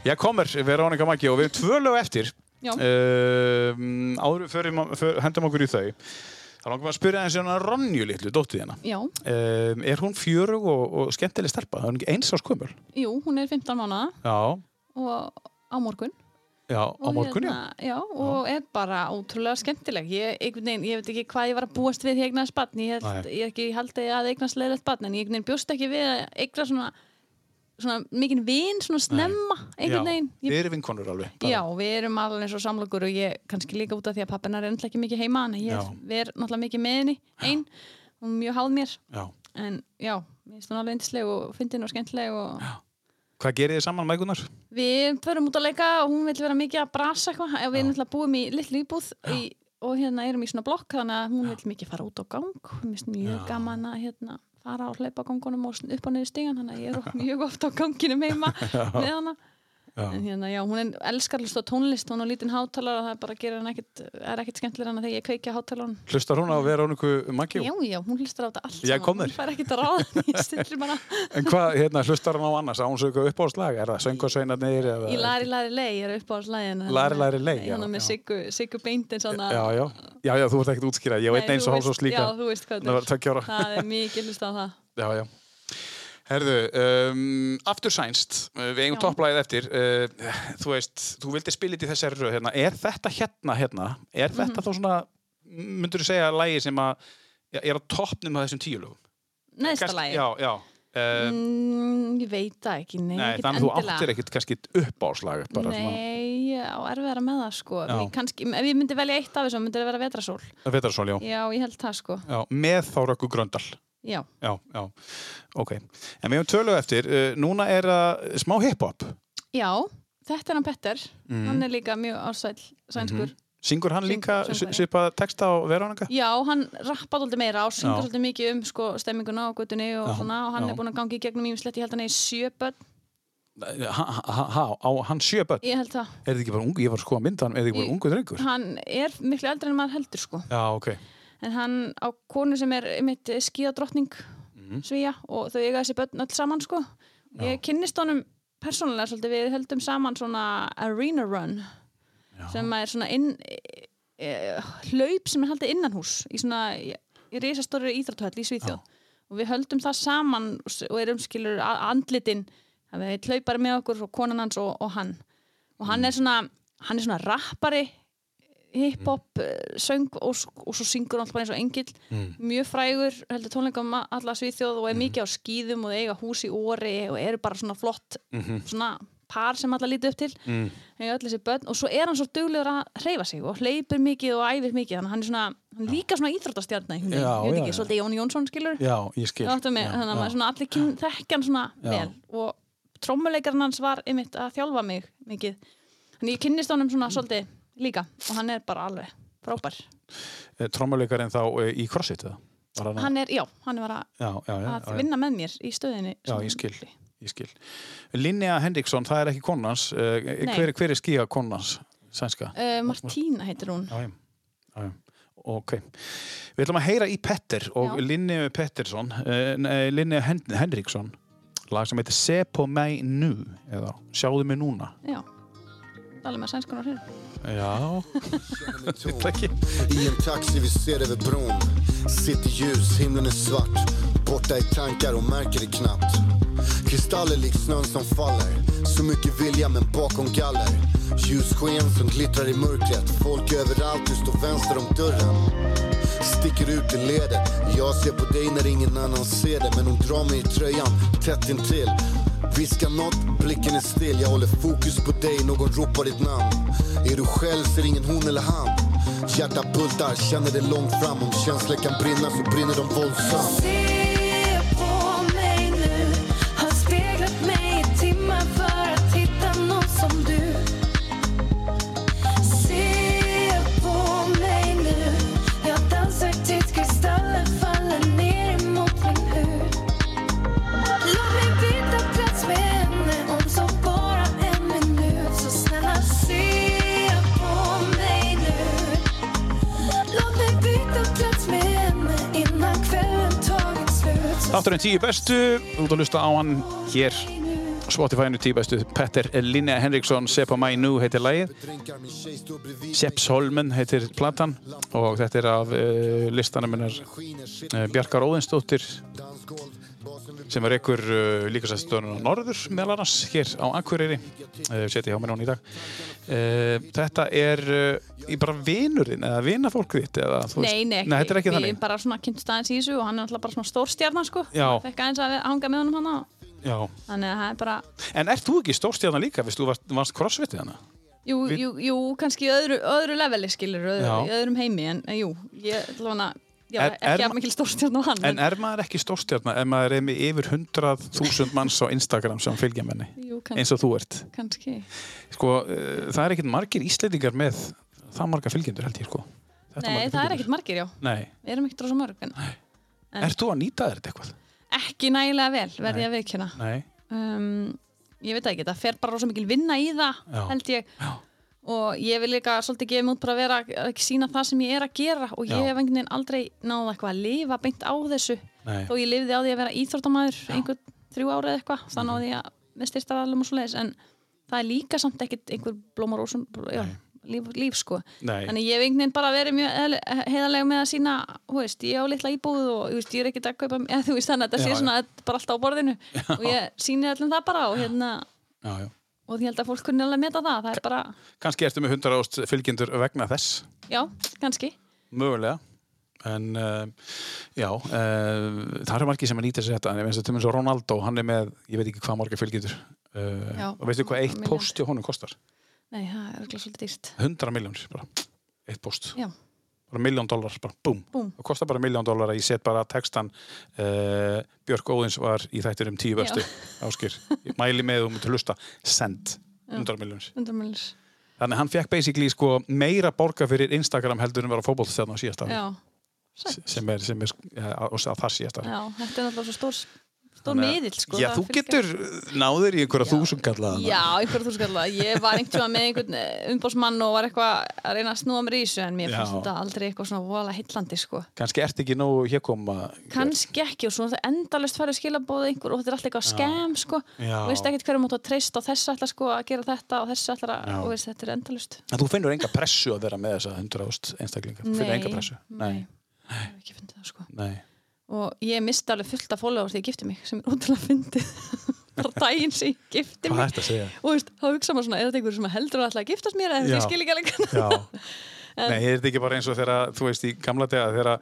Já, komur Veronika Maggi og við erum tvö lög eftir. Já. um, áður förum, för, hendum okkur í þau þá langar maður að spyrja eins og hana Ronju litlu, dóttið hérna Já, um, er hún fjörug og, og skemmtileg stelpa? Það er ekki eins á skumul jú, hún er 15 mánuða já, og á morgun. Já, á morgun já. hérna, já, og er bara ótrúlega skemmtileg. Ég, einhvern veginn, ég veit ekki hvað ég var að búast við því eignast barn, ég, held, ég ekki haldi að eignast leiðilegt barn, en ég einhvern veginn bjóst ekki við að eigna svona, svona mikinn vin, svona snemma einhvern veginn, já, ég, við erum vinkonur alveg bara. já, við erum alveg eins og samlokur og ég kannski líka út af því að pappinar er náttúrulega ekki mikið heima, en ég Já. er náttúrulega mikið með henni, einn og mjög háð mér, já. en já mér finnst hún alveg yndisleg og fyndin og skemmtileg og hvað gerir þið saman mægunar? Við förum út að leika og hún vil vera mikið að brasa eitthvað. Já, Við náttúrulega búum í litlu íbúð í, og hérna erum í svona blokk þannig að hún vil mikið fara út á gang. Mér finnst mjög gaman að hérna, fara á hlaupagangunum og upp og niður stígan þannig að ég er mjög oft á ganginum heima með hana. En hérna, já, hún er elskar að hlusta á tónlist, hún er lítinn hátalar og það er bara gerir hann ekkit, er ekkit skemmtilega en þegar ég kveikja hátalarun. hlustar hún á Veróniku Maggi? Já, já, hún hlustar á þetta allt. Hún fær ekkit að ráða, en hvað, hérna, hlustar hún á annars? á hún svo eitthvað uppáhaldslag? er það söngarsveinarnir? Í Lari Lari Lei er upp á slæðin Lari Lari Lei, já, Hérna með já. Siggu, Beindin já, já, þú ert ekkert útskýrað ég veit eins þú og Herðu, um, aftur sænst, uh, við eigum Já. topplæðið eftir, uh, þú veist, þú vildi spila þetta í þessari röð, hérna, er þetta hérna, hérna, er Mhm. þetta þá svona, myndur þú segja, lægi sem að, ja, er á toppnum af þessum tíu lögum? Neðsta lagi Já, já. Uh, mm, Ég veit það ekki, nei, nei, þannig að þú áttir ekkert kannski uppáslag, bara svona, Nei, ég á erfiðara með það sko Já. Ég kannski, Ef ég myndi velja eitt af þessu myndi það vera vetrasól svo, já. Já, ég held það sko já, með þá Röggu Gröndal. Já, Já, já, ok. En við höfum tölu eftir, uh, núna er uh, smá hip-hop. já þetta er hann Petter Mhm. Hann er líka mjög ásæll sænskur Syngur hann líka svipað texta á Verónika? Já, hann rappar alltaf meira og syngur alltaf mikið um sko, stemminguna á guttunni og og hann já. er búin að gangi í gegnum ímislegt, ég held hann er sjö börn, Ha, ha, ha, á hann sjö börn? ég held það Er þið ekki bara ungu? Ég var sko að mynda hann, er þið ekki bara ungu drengur? Hann er miklu eldri en maður heldur sko Já, ok. En hann á konu sem er mitt skíðadrottning Mhm. svíja og þau eiga þessi börn öll saman sko. Ég kynnist honum persónulega svolítið. Við höldum saman svona arena run sem er svona inn, e, e, hlaup sem er haldið innanhús í svona í, í risastóri íþrótthöll í Svíþjóð. Og við höldum það saman og erum skilur a- andlitin. Það eitt hlaupari með okkur og konan hans og, og hann. Og hann er svona hann er svona rappari hip-hop, mm. söng og, og svo syngur hann alltaf eins og engill. Mjög frægur, heldur tónleikam alla Svíþjóð og er mikið á skýðum og eiga hús í óri og eru bara svona flott svona par sem alla lítið upp til. Mm. og svo er hann svo duglegur að hreyfa sig og hleypur mikið og æfir mikið. Þannig hann er svona, hann líka svona íþróttastjarnar ég veit ekki, já. svolítið Jón Jónsson skilur Já, ég skil. Þannig að allir kyn, þekkja hann svona Já. vel. Og trommuleikarinn hans var einmitt að þjálfa mig mikið. Þannig ég kynnist honum svona svolítið líka og hann er bara alveg frábær Trommuleikarinn þá eh, í CrossFit eða? Hann er, já, hann var að, Já, já, já. að vinna með mér í stöðinni Já, ég skil. Ég skil. Linnea Henriksson, það er ekki konans. Nei. hver, hver er skíða konans, sænska? Uh, Martína heitir hún Já, já. já. Ok. Við ætlum að heyra í Petter og Já. Linnea Pettersson, uh, nei, Linnea Hen Henriksson, lag sem heitir Se på mig nu, eða Sjáðu mig núna. Já, alveg með sænskunar hér Já, þetta ekki. I en taxi vi ser över bron. Sitter ljus, himlen är svart. Borta i tankar och märker det knappt. Kristaller likt snön som faller. Så mycket vilja men bakom galler. Ljussken som glittrar i mörkret. Folk överallt, du står vänster om dörren. Sticker ut i ledet. Jag ser på dig när ingen annan ser det. Men hon drar mig i tröjan tätt intill Viskar nåt, blicken är still. Jag håller fokus på dig, någon ropar ditt namn. Är du själv ser ingen hon eller han. Hjärtat bultar, känner det långt fram. Om känslor kan brinna så brinner de våldsamt. Þátturinn tíu bestu, út að hlusta á hann hér Spotify-inu tíu bestu. Petter Linnea Henriksson, Sepa Mæ Nú heitir lagið. Seppsholmen heitir platan og þetta er af uh, listanum minnar uh, Bjarkar Óðinsdóttir sem er einhver uh, líkasæstöðun á Norður meðal annars hér á Akureyri. Uh, seti hjá mér hún í dag. Uh, Þetta er uh, í bara vinurinn eða vinafólk þitt eða, Nei, nei, nei, þetta er ekki við þannig bara svona kynntust aðeins í þessu og hann er alltaf bara svona stórstjarnar sko. Já. Fekk aðeins að hanga með honum hana. Já. Þannig að það er bara, En ert þú ekki stórstjarnar líka, viðst þú varst, varst crossfitið hana? jú, jú, jú kannski öðru, öðru leveli skilur, öðru, öðrum heimi en jú, ég ætla hana Já, Er- er ekki að mikil stórstjarn á hann En er maður ekki stórstjarnar ef maður er með yfir 100.000 manns á Instagram sem fylgja menni? Jú, kann- Eins og þú ert. kannski Sko, uh, það er ekkert margir íslendingar með það marga fylgjendur held ég, sko. Þetta Nei, það er ekkert margir, já Nei. Við erum ekkert rosa mörg en En- Ert þú að nýta þér þetta eitthvað? ekki nægilega vel, verði ég að viðkjöna Nei. um, Ég veit ekki, það fer bara rosa mikil vinna í það Já. held ég og ég vil líka svolítið gefa mig út bara að vera að ekki sína það sem ég er að gera og ég Já. hef einhvern veginn aldrei náða eitthvað að lifa beint á þessu Nei. þó ég lifði á því að vera íþróttamæður einhver þrjú árið eitthvað Mhm. þá náði ég að með styrstaræðalum og svo leiðis en það er líka samt ekkert einhver blómar og líf, líf sko Nei. þannig ég hef einhvern veginn bara verið mjög heiðarlega með að sína, veist, ég á litla íbúð og veist, ég er ekkert að kaupa, eða, þú veist þannig að þetta sé svona bara alltaf á borðinu og ég síni öllum það bara og hérna Já, já. Og ég held að fólk kunni alveg meta það, það er bara, Kanski ertu með 100 ást fylgjendur vegna þess, já, kannski mögulega. En uh, já, uh, það eru margir sem að nýta sér þetta. En eins og til og með Ronaldo, hann er með, ég veit ekki hvað margir fylgjendur. Uh, og veistu hvað eitt milljón. post hjá honum kostar? nei, það er örugglega svolítið dýrt 100 miljónir bara, eitt post. já, Bara miljón dólar, bara búm. Það kostar bara miljón dólar að ég set bara textan uh, Björk Óðins var í þættinum tíu bestu, áskir. Ég mæli með um til hlusta, send, 100 miljónir. 100 millir Þannig hann fekk basically sko meira borga fyrir Instagram heldur en vera fótbollstjarn á síðasta ári. já, sem er, sem er ja, á, á þar síðasta ári. já, þetta er náttúrulega svo stór stór miðill sko Já, þú getur náður í einhverja þúsund kallaða Já, einhverju þú skalla. Ég var einhvern tíma með einhvern umbósmann og var eitthvað að reyna að snúa mér í þessu en mér fannst þetta aldrei eitthvað svona voðalega heillandi sko. Kannski ert ekki nógu hér koma Kannski ekki og svo það endalist færið skilabóð einhver og þetta er alltaf eitthvað skam sko. Já. og veist ekkert hverju máttu að treysta og þessu ætla sko að gera þetta og þessu ætla Já. að og veist þetta er endalist. En þú finnur enga pressu að vera með þessa 100 ást einstaklinga Þú. Og ég misti alveg fullt af followers þegar ég gifti mig sem er útrúlega fyndið. bara daginn sem ég gifti mig. að? Og veist, þá hugsa maður svona, er þetta einhver sem heldur að ætla að giftast mér eða ég skil ekki alveg. Nei, er þetta ekki bara eins og þegar, þú veist, í gamla dega þegar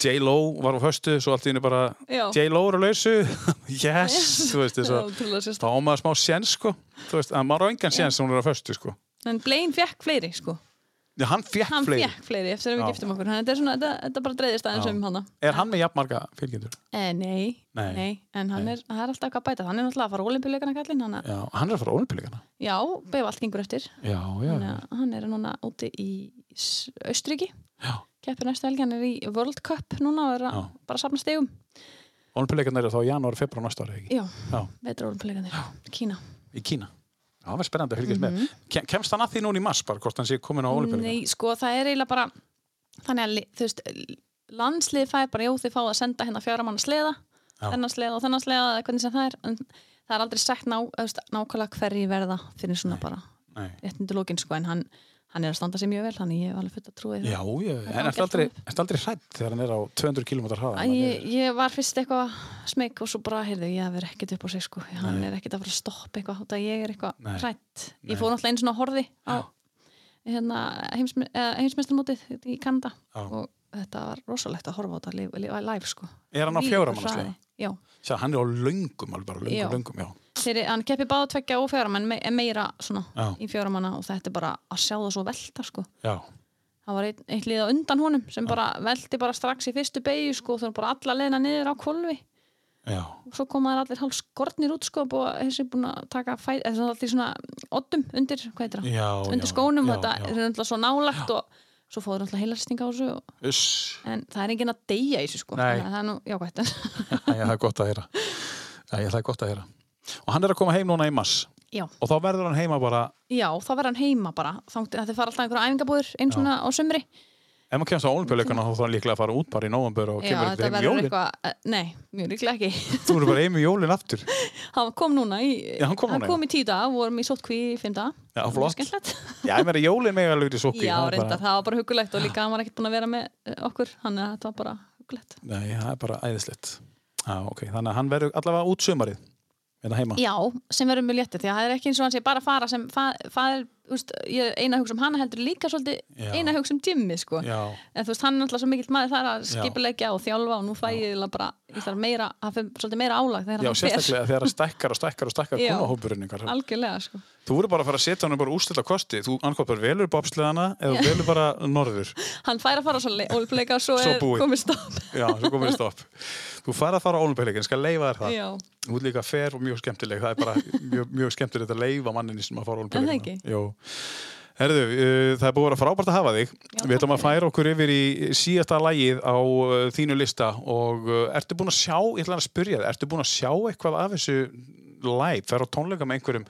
J-Lo var á höstu svo allt í henni bara. J-Lo er á lausu yes, þú veist, að ótrúlega þá á maður smá séns, sko þú veist, að maður á engan séns sem hún er á höstu, sko En Blaine fekk fleiri, sko. Já, hann fekk Hann fleiri fekk fleiri eftir að við giftum okkur. Þannig að þetta er svona, þetta, bara dreifist aðeins um hana. Er hann með jafnmarga fylgjendur? Eh, nei, Nei. nei, en hann er, það er alltaf eitthvað að bæta. Hann er náttúrulega að fara ólimpíuleikana kallinn. Hann, Já, hann er að fara ólimpíuleikana já, beif allt gengur eftir. Já, já, að hann er núna úti í Austuríki. Já. Keppir næstu helgi, hann er í World Cup núna og er að bara að safna stegum. Ólimpíuleikarnir eru þá í janúar, februar næsta ári, ekki? Já, það var spennandi að fylgjast Mhm. með Kem, Kemst hann að því núna í mars bara, hvort hann sé komin á ólimpíuleikana? Nei, sko, það er eiginlega bara þannig að, þú veist, landslið fær bara, jú, þið fáið að senda hérna fjára manna sleða þennan sleða og þennan sleða eða hvernig sem það er en það er aldrei sagt ná, veist, nákvæmlega hverji verða fyrir svona bara Nei. réttindu lókin, sko, en hann, hann er að standa sér mjög vel, þannig ég hef alveg full að trúi Já, já, Það en ertu aldrei, aldrei hrætt þegar hann er á 200 km hraða? Ég, ég var fyrst eitthvað smeg og svo bara, heyrðu, ég hef verið ekkert upp á sig sko. hann Nei. er ekkert að fara að stoppa eitthvað að ég er eitthvað hrætt ég fór náttúrulega einu svona horði á hérna, heimsme, heimsmeistarmótið í Kanada Já. og þetta var rosalegt að horfa á þetta live, sko. Er hann á sleða? Já, Sjá, hann er á löngum, alveg bara löngum, löngum, já. Þeir, hann keppi báða tvekja og fjöra menn me, meira svona Já. í fjöra manna og þetta er bara að sjá það svo velta sko. Já, það var eitt, eitt lið á undan honum sem bara velti bara strax í fyrstu beigju sko, og það var bara alla leðina niður á kvolfi já, og svo koma þær allir hálf skortnir út sko og þessi búin að taka fæ, eða svona allir svona oddum undir, hvað heitir það? já. undir já, skónum já, og þetta já. er alltaf svo nálagt og svo fóður alltaf heilarstinga á þessu og, en það er enginn að deyja í þessu sko það er nú jákvæmt já, það er gott að heyra. Er. Og hann er að koma heim núna í mars. Já. Og þá verður hann heima bara, já, þá verður hann heima bara þá, það fara alltaf einhverja æfingabúður eins svona á sumri ef maður kemst á olimpíuleikana þá þarf hann líklega að fara út bara í nóvambur og kemur ekkert heim í jólin eitthvað, eh, nei, mjög líklega ekki. þú verður bara heim í jólin aftur hann kom núna í, Já, hann kom núna, já. í tíu dag, vorum í sótkví í fimm dag. Já, flott. Já, ég meira jólin með alveg í sókki Já, reyndar, það var bara hugulegt og líka hann var ekkert búin að vera með eh, okkur, hann er bara nei, það er bara æðislegt já, ok, þannig að hann verður allavega út sumarið hérna heima Já, sem verður mjög léttið, því að það er ekki eins og hann sé bara fara sem fa faðir, úst, ég er eina að hugsa um hana heldur líka svolítið Já. eina að hugsa um Jimmy, sko. já, En þú veist, hann er alltaf svo mikill maður þar að Já. skipulegja og þjálfa og nú fæ ég bara, ég þarf meira, að fyrir svolítið meira álag þegar já hann fer. sérstaklega þegar það stækkar og stækkar og stækkar Já. konahópurinn Algjörlega, sko. Þú verður bara að fara að setja hann bara úrslit á kosti þú bara velur bobsleðana eða Já. velur bara norður Hann fær að fara svo ólfleika og svo, Svo er komið stopp. já, svo komið stopp þú fara að fara á olimpíuleikin, skal leifa þér það Já, Þú ert líka fer og mjög skemmtileg, það er bara mjög, mjög skemmtilegt að leifa manninni sem að fara En það ekki? Jó. Herðu, uh, það er búið að vera frábært að hafa þig. Við ætlum að færa okkur yfir í síðasta lagið á uh, þínu lista og uh, ertu búin að sjá, ég ætla að spyrja þig, ertu búin að sjá eitthvað af þessu live, fer á tónleika með einhverjum,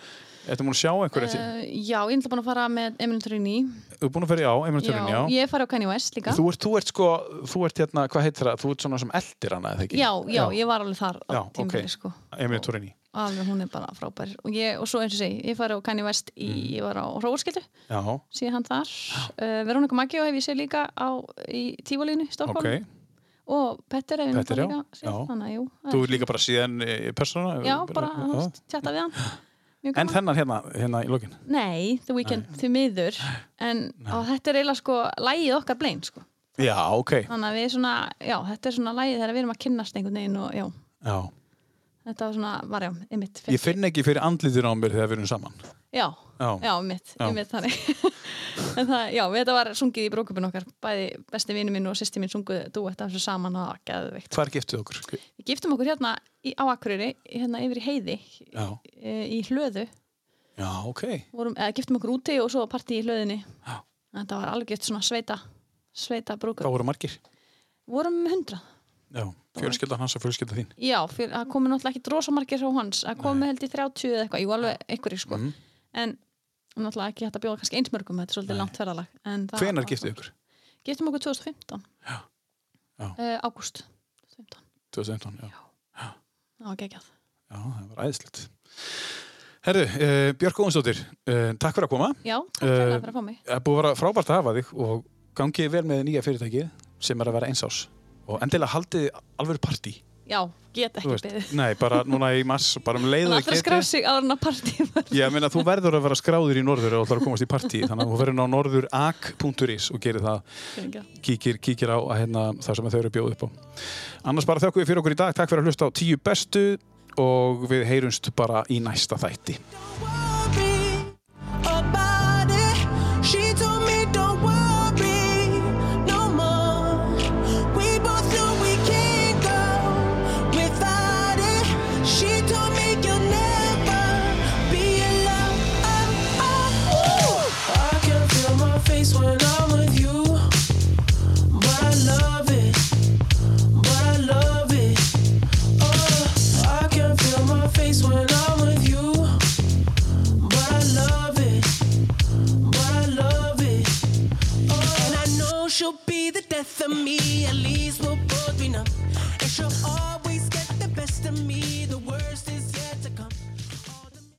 ertu búin að sjá einhverjum, uh, já, ég ætla búin að fara með Emil Turini. þú ert búin að ferja á, Emil Turin, já. ég fari á Kanye West líka. Þú ert, þú ert sko, þú ert hérna, hvað heitir það, þú ert svona sem eldir hana, eða ekki? Já, já, ég var alveg þar á Já, tímabili, ok. sko. Emil Turini, Alveg, hún er bara frábær. Og, ég, og svo eins og segi, ég fari á Kanye West í, Mm. ég var á Hróarskildu, já, síðan hann þar. Uh, Veronica Maggio hef ég séð líka á, í Tívolínu, Stokkólm. ok. Og Petter hef ég já, líka já. Þú er- líka bara síðan í persóna? Já, bara Já. tjatta við hann. En þennan hérna, hérna í lokin? Nei, The Weeknd, því miður. En þetta er eiginlega sko lægið okkar blein, sko. Já, ok. Þannig að við svona, já, þetta er svona lægið þegar við erum að kynnast einhvern veginn og já, Já. Þetta var svona, var já, einmitt. Ég finn ekki fyrir andlitur á mér þegar við erum saman. Já, Já. já, einmitt, einmitt þannig. en það, já, þetta var sungið í brókupin okkar, bæði besti vini minn og sýsti mín sunguð duett af þessu saman og það var geðveikt. Hvar giftuð okkur? Við giftum okkur hérna í, á Akureyri, hérna yfir í heiði, Já. í, í hlöðu, Já, ok. vorum, eða giftum okkur úti og svo partí í hlöðinni. Já. Þetta var alveg svona sveita, sveita brúkup. Hvað voru margir? Vorum hundrað. Já, fjölskylda hans og fjölskylda þín. Já, fyrir, það komi náttúrulega ekki rosamarkir frá hans, það komi held í 30 eða eitthvað, jú alveg einhverjir sko. Mhm. En náttúrulega ekki hægt að bjóða kannski einsmörgum, þetta er svolítið langt ferðalag. Hvenar giftuð ykkur? Giftum okkur 2015. Já. Já. Uh, ágúst. 2015, já. Það var geggjað. Já, það var æðislegt. Herru, uh, Björk Óvinsdóttir, uh, takk fyrir að koma. Já, takk Eh, fyrir að fá mig. Það búið að vera frábært að hafa þig og gangið vel með nýja fyrirtækið sem er að vera einsás. Og endilega haldið alveg partí. Já, get þú ekki beðið. Nei, bara núna í mars, bara um leiðu Það þið ætlar að skrá getið. sig áður en að partí var. Já, ég meina, þú verður að vera skráður í norður og ætlar að komast í partí, þannig að þú verður inn á norðurak.is og gerir það, kíkir, kíkir á að hérna, það sem þau eru bjóð upp á. Annars bara þökkum við fyrir okkur í dag, takk fyrir að hlusta á tíu bestu og við heyrumst bara í næsta þætti. she'll be the death of me. At least we'll both be numb. And she'll always get the best of me.